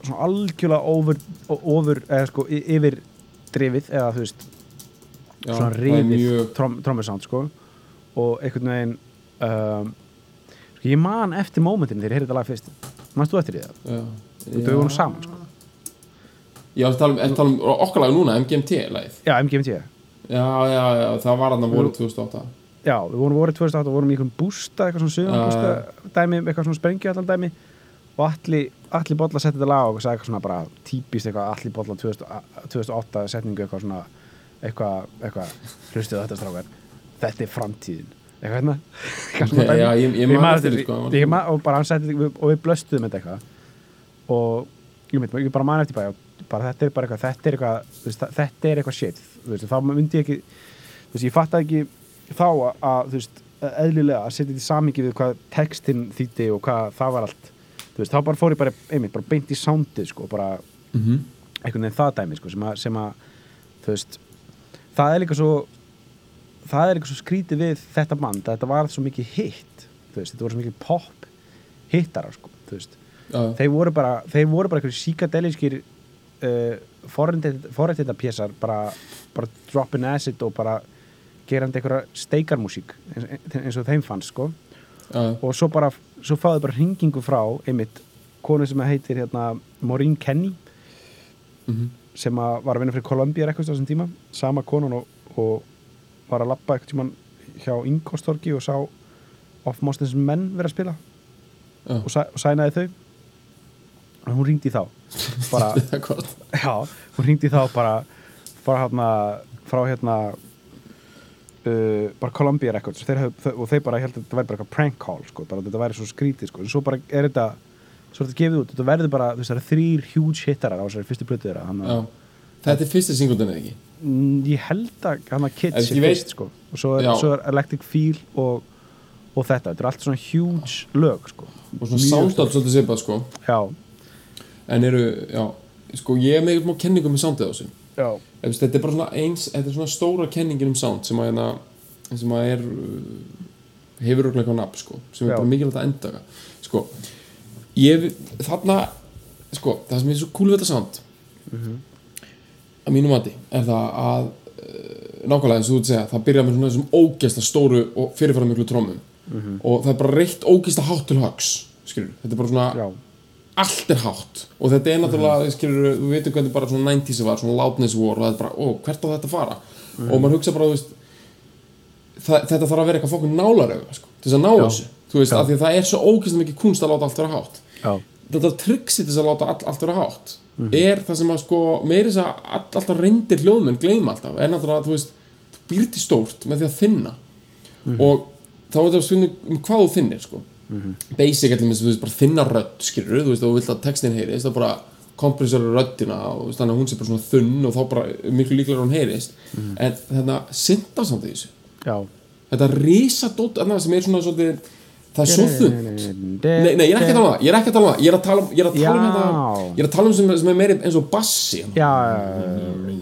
svona algjörlega over, over eða sko yfir drifið eða þú veist Já, svona trom, trommusand sko og einhvern veginn um, ég man eftir mómentinu þegar ég heyrði þetta lag fyrst. Manst þú eftir því? Það? já, Þú voru saman sko. Já, það tala um, er tala um okkar lag núna, MGMT-lagið Já, MGMT Já, já, já, það var hann að voru 2008 Já, við vorum voruð 2008 og vorum í einhvern bústa, eitthvað svona sögum dæmi, eitthvað svona sprengju allan dæmi. Og allir, allir bolla setti þetta lag og sagði eitthvað svona bara típist eitthvað allir bolla 2008 setningu eitthvað svona eitthvað, eitthvað, hlustuðu þetta strákar. Þetta er framtíðin eitthvað hérna Eitthvað svona Ok, dæmi. já, ég- ég man eftir sko, og bara hann setti og við blöstuðum þetta eitthvað og ég, ég bara man eftir bara, bara þetta er bara eitthvað þetta er eitthvað, þetta er eitthvað shit veist, þá myndi ég ekki þú veist, ég fatt ekki þá að, veist, eðlilega að setja þetta í samingi við hvað textin þýtti og hvað það var allt þá bara fór ég bara, einmitt, bara beint í soundið sko, bara mm -hmm. einhvern veginn það dæmi sko, sem, að, það er líka svo það er líka svo skrítið við þetta band að þetta var svo mikið hitt þetta voru svo mikið pop hittara sko, þeir voru bara, þeir voru bara einhverjum síkadelískir uh, forrættita pjessar bara, bara dropping acid og bara gerandi einhverja steikarmúsík eins, eins og þeim fannst sko. Já, og svo bara svo fáðu bara hringingu frá einmitt konu sem heitir hérna Maureen Kenny. Mhm. sem að var að vinna fyrir Columbia eitthvað á þessum tíma. Sama konun og, og var að lappa eitthvað tíman hjá Ingolstorgi og sá Off Monsters menn vera að spila. Já. og, sæ, og sænaði þau. Og hún ringdi þá. *laughs* Bara, já, hún ringdi þá bara frá hérna frá hérna uh, bara Columbia Records. Þeir hef, og þeir bara held að þetta væri bara eitthvað prank call sko, bara þetta væri svo skrítið sko, en svo bara er þetta svo er þetta gefið út, þetta verður bara eru þrýr huge hittarar á þessari fyrstu plötu þeirra Þetta er fyrsti singuldin eða ekki ég held að hann að Kids er fyrst sko. Og svo er, svo er Electric Feel og, og þetta, þetta er allt svona huge lög sko. Og svona Mjög soundart svolítið sipað sko. Já, En eru, já Sko ég er með eitthvað kenningu með soundið á þessu. Þetta er bara svona eins Þetta er svona stóra kenningin um sound sem að hérna sem að er uh, hefur okkur eitthvað nafn sko sem er Já. bara mikilvægt að endaka sko ég þarna sko það sem er svo cool við þetta sound að mínu mati er það að uh, nákvæmlega eins og þú ert að segja það byrjar með svona þessum ógeðsla stóru og fyrirfæra miklu trómum og það er bara reitt ógeðsla hátt til högs skilur, þetta er bara svona já, allt er hátt. Og þetta er náttúrulega, skilur, þú veitum hvernig bara svona 90s var, svona loudness war og það er bara, ó, hvert á þetta fara? Og maður hugsa bara, þú veist það, þetta þarf að vera eitthvað fokkin nálarauga sko, til þess að ná Já. þessu, þú veist, af því að það er svo ógeðslega mikið kunst að láta allt vera hátt. Já, þetta triksi þess að láta all, allt vera hátt. Er það sem að sko meiri þess að all, alltaf reyndir hljóðmenn gleyma alltaf er náttúrulega að þú veist þú býr til stórt með því að þinna og þá er þetta stundum um hvað þú þinnir sko. Basic allir með þú veist bara þinna rödd skilur þú veist og þú vilt að textin heyrist þá bara kompressora röddina og þannig að hún sé bara svona þunn og þá bara miklu líklega hún heyrist. En þetta synda samt í þessu. Já. Þetta risadótt annað sem er svona svolítið það er svo þunnt Nei, Nei, ég er ekki að tala um það, ég er ekki að tala um það. Ég er að tala um, ég er að tala um þetta Ég er að tala um sem, sem er meiri eins og bassi. Já,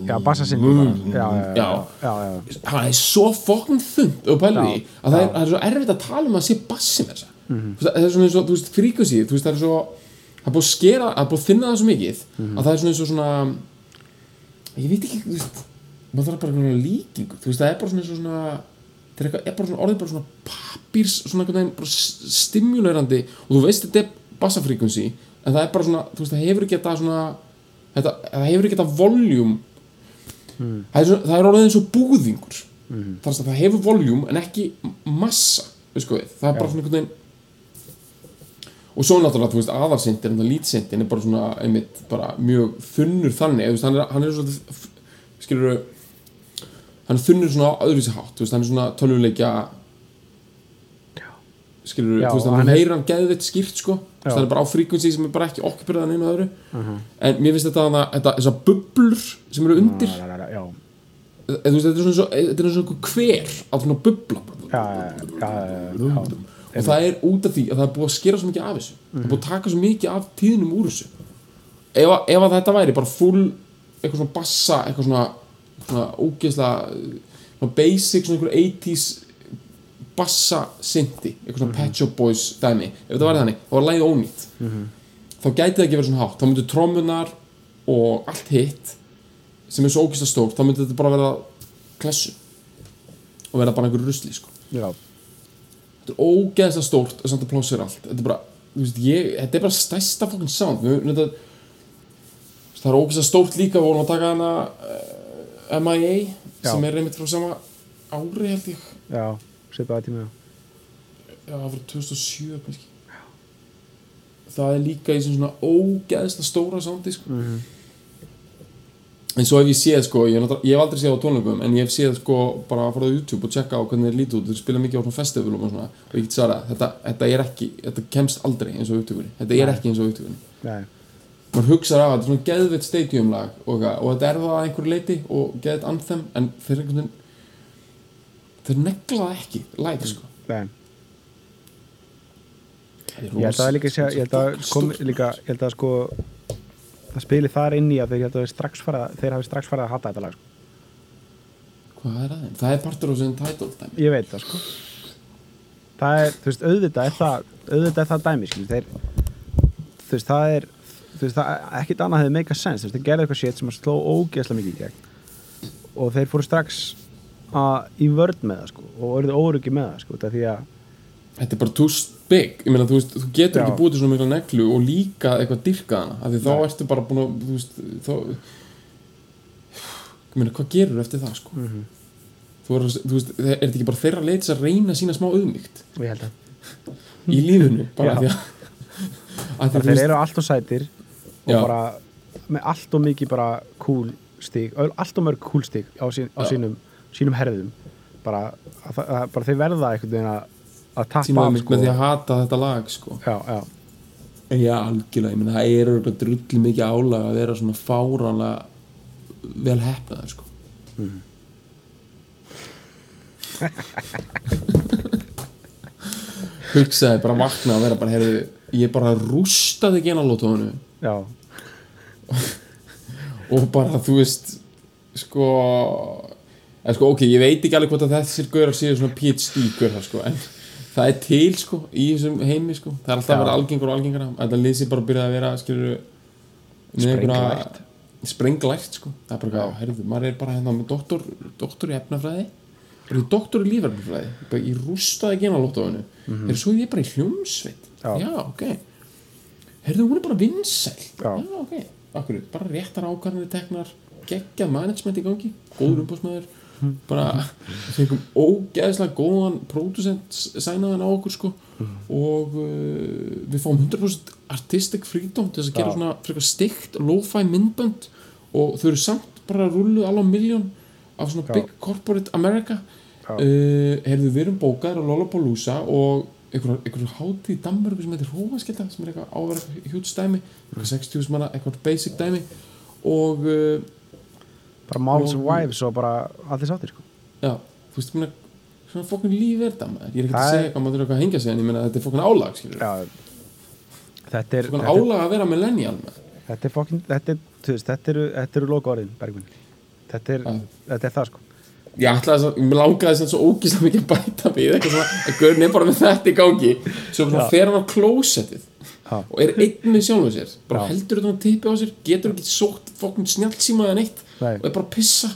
já, bassa sinni bara Já, já, já, Það er svo fokkin þund og því að það er, er svo erfitt að tala um að sé bassi með þessa Það er svona eins og, þú veist, fríkusí Þú veist, það er svo Það er búið að skera, það er búið að finna það svo mikið að það er svona eins og svona ég veit ekki, þú veist maður þarf bara líkingu, þú veist, það er bara svona eins og svona er, eitthvað, er bara orðið bara svona pappírs, svona einhvern veginn stimulerandi og þú veist þetta er bassafrequency en það er bara svona, þú veist, það hefur ekki þetta svona þetta, það hefur ekki þetta voljum það, er svona, það er orðið eins og búðingur. Mm. þannig að það hefur voljum en ekki massa, veist sko við? Það er bara Já. svona einhvern veginn og svo náttúrulega, þú veist, aðarsindin og lítsindin er bara svona, einmitt, bara mjög þunnur þannig, þú veist, hann er, hann er svona skilur hann þunnur svona öðruvísi hátt, veist, hann er svona töluleikja skilur, Já, þú veist, hann hann heyrir hann geðvitt skýrt, sko, veist, Já. hann er bara á fríkvensi sem er bara ekki okkupirðan einu öðru. En mér finnst þetta, þetta, þetta þessar bublur sem eru undir, Já, já, já, eða, þú veist, þetta er svona, svo, þetta er svona einhver hver á svona bubla já, og það er út af því að það er búið að skera svo mikið af þessu. Það er búið að taka svo mikið af tíðnum úr þessu. Ef, að- ef að þetta væri bara full eitthvað svona bassa eitthvað svona, svona ógeðslega basic svona einhver 80s bassa synti eitthvað svona Pet Shop Boys dæmi. Ef þetta væri þannig, þá var lægið ónýtt. Þá gæti það ekki verið svona hátt. Þá myndu trommunar og allt hitt sem er svo ógeðslega stórt þá myndi þetta bara vera klessu. Og vera bara einhver rusli sko. Þetta er ógeðslega stórt og samt að plássir allt. Þetta er bara, veist, ég, þetta er bara stærsta fokkin sound. Við, þetta, það er ógeðslega stórt líka við vorum að taka hana uh, MIA Já. sem er reymitt frá sama ári held ég já, svipaði tíma, já. það var 2007 kannski það er líka í svona ógeðslega stóra soundi sko. Mhm. en svo hef ég séð sko, ég, ég hef aldrei séð á tónleikum en ég hef séð sko bara að fara á YouTube og checka á hvernig þeir líti út þeir spila mikið á svona festivalum og svona og ég get svara, þetta, þetta er ekki, þetta kemst aldrei eins og upptökunni, þetta er Nei. ekki eins og upptökunni Nei, maður hugsaði af að þetta er svona geðveitt stadium lag og, og þetta er það að einhverju leiti og geðveitt anthem en þeir einhvern veginn þeir negla það ekki live sko. Nei. Ég held að er líka, sé- ég held að kom líka, ég held að sko það spili þar inn í að þeir, held að þeir strax fara, þeir hafi strax farið að hata þetta lag sko. Hvað er það? Það er partur á title dæmi. Ég veit það sko. Það er, þú veist, auðvitað er það auðvitað er það dæmi, skilur þeir þú veist, það er þú veist, það ekkit annað hefði make a sense þú veist, þeir gerðu eitthvað shit sem að sló ógeðslega mikið í gegn og þeir fóru strax að, í vörð með það sko og orðið óryggi með það sko, þetta því að þetta er bara too big ég meina þú veist, þú getur Já. ekki búið til svona mikla neglu og líka eitthvað dyrka hana af því þá Nei. ertu bara búin að þú veist, þá ég meina, hvað gerur eftir það sko Mhm. þú, er, þú veist, er þetta ekki bara þeirra leið til að reyna sína smá auðmygt í lífinu, bara af því að Það þeir eru allt og sætir og Já. bara með allt og mikið bara cool stig, allt og mörg cool stig á, sín, á sínum, sínum herðum. Bara, að, að, bara þeir verða einhvern veginn að að tappa sína af sko. með því að hata þetta lag sko. Já, já, Já, algjörlega, ég meina það er örugglega drulli mikið álag að vera svona fáránlega vel hefnaður sko. *laughs* Hugsaði bara vakna að vera bara, heyrðu, ég bara rústaði ekki ena lótónu já, og bara, þú veist sko en sko, ok, ég veit ekki alveg hvort að þessir gaurar séu svona PhD gaurar sko, en það er til sko, í þessum heimi sko. Það er alltaf að vera algengur og algengara. Þetta lýsi bara byrjaði að vera, skilur Sprenglært. sprenglært sko, það er bara, já. heyrðu, maður er bara hérna með doktor, doktor í efnafræði. Doktor í bara í rústaði genalóttofinu mm -hmm. er svo ég bara í hljómsveit. Já. já, ok. Heyrðu, hún er bara vinsæl. Já. já ok, akkur, bara réttar ákvarðanir teknar, geggjað management í gangi góður umbúsmaður bara, fengum ógeðslega góðan pródusent sænaðan á okkur sko. Og uh, við fáum 100% artistic freedom til þess að gera svona frekar stygt lo-fi myndbönd. Og þau eru samt bara rulluð alveg miljón af svona Já. big corporate America. Uh, heyrðu við erum bókaðir á Lollapalooza og einhver, einhver hátíð í Danmörku sem heitir Hófaskilda sem er eitthvað áverð hjút dæmi eitthvað 60.000 manna, eitthvað basic dæmi. Og uh, bara Malls Og- Wives og bara allir sáttir sko. já, þú veist, minna, svona fokkin líf er þetta maður, ég er ekki Það að er- segja hvað maður eitthvað að hengja sig en ég meina þetta er fokkin álag þetta er er- álag að vera millennial maður. þetta er fokkin þetta er, þú veist, þetta eru, þetta eru loka orðin Bergvin. Þetta er, þetta er það sko ég ætlaði að, mér langaði að svo ógíslega mikið bæta við eitthvað svona, að gaurin er bara með þetta í gangi. Svo bara fer hann á klósettið og er einn með sjálfum sér. Bara Já. heldur þetta á tipi á sér, getur ekki sótt fokkin snjáltsíma eða neitt Nei. og er bara að pissa.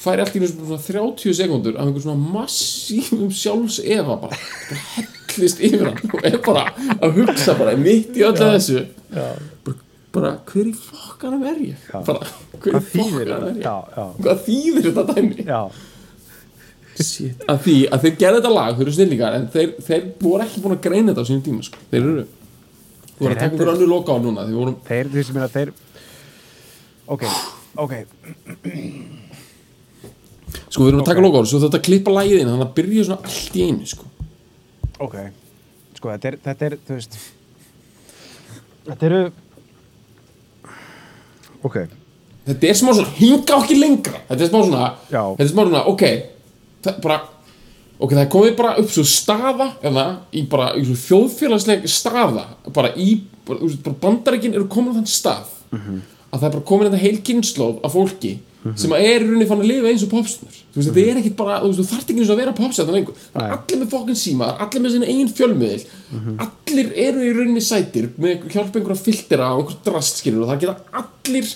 Færi allt í einu svona 30 sekundur af einhver svona massífum sjálfs efa bara, bara hellist yfir hann og er bara að hugsa bara mitt í öllu þessu. Bara, bara hver í fokkanum er ég? Bara, hver hvað í þýðir fokkanum er ég? Hvað þýðir þetta dæmi? Já, Shit. að því að þeir gerðu þetta lag, þeir eru snillíkar en þeir, þeir voru ekki búin að greina þetta á sínum tíma sko. þeir eru þú voru að taka Þeir- einhver önnur loka á núna þeir voru, þeir, þú veist, ég meina, þeir ok, ok sko við erum að taka Ok. loka á þessu þetta klippa lagið inn þannig að byrja svona allt í einu sko. ok, sko, þetta er, þetta er þú veist þetta eru ok, þetta er smá svona, hinga okkur lengra þetta er smá svona, þetta er smá svona ok, það er bara ok, það er komið bara upp svo staða eða, í bara, í svo þjóðfélagsleg staða bara í, bara, bara bandaríkin eru komin á þann stað að það er bara komin þetta heil kynnslóð af fólki sem að er í rauninni fann að lifa eins og popsnur þú veist, þetta er ekkit bara, þú veist, þú þarft ekki eins og að vera popsnur lengur, það er allir með fokkin síma er allir með sinna eigin fjölmiðil. Allir eru í rauninni sætir með hjálp einhverja filtera og einhver drast skilur og það geta allir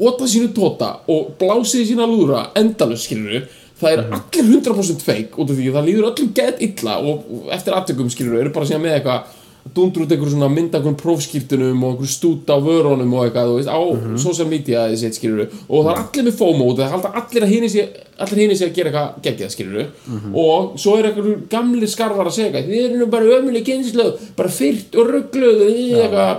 ótað sínu tóta og blásið sína lúðra endalus skilur það er allir 100% fake út af því að það líður öllum gett illa og eftir aftökum skilur eru bara síðan með eitthvað dundur út einhver svona mynda einhverjum prófskýrtunum og einhver stúta á vörunum og eitthvað veist, á social media þessi eitt skilur og það er allir með FOMO og það halda allir að hini sé allir hini sé að gera eitthvað geggjað skilur og svo er einhver gamli skarvar að segja þið eru nú bara ömuleg kynnslöð bara fyrt og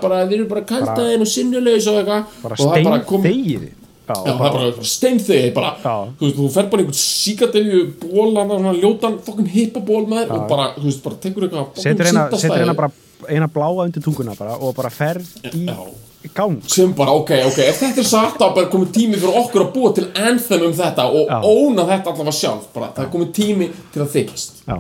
bara, þið eru bara kaltaðin og sinnulegs og eitthvað. bara er stein þegið já, það er bara steinþegi bara, þú veist, þú fer bara einhvern síkadelju ból, hann svona ljótan fokkin hippaból með þér og bara, þú veist, bara tekur eitthvað setur eina, setur eina bara eina bláa undir tunguna bara og bara ferð í Já. gang. Sem bara, ok, ok, ef þetta er satt þá er bara komið tími fyrir okkur að búa til anthem um þetta og Já. óna þetta allavega sjálf bara, það er komið tími til að þykjast. Já,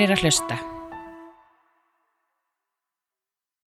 fyrir.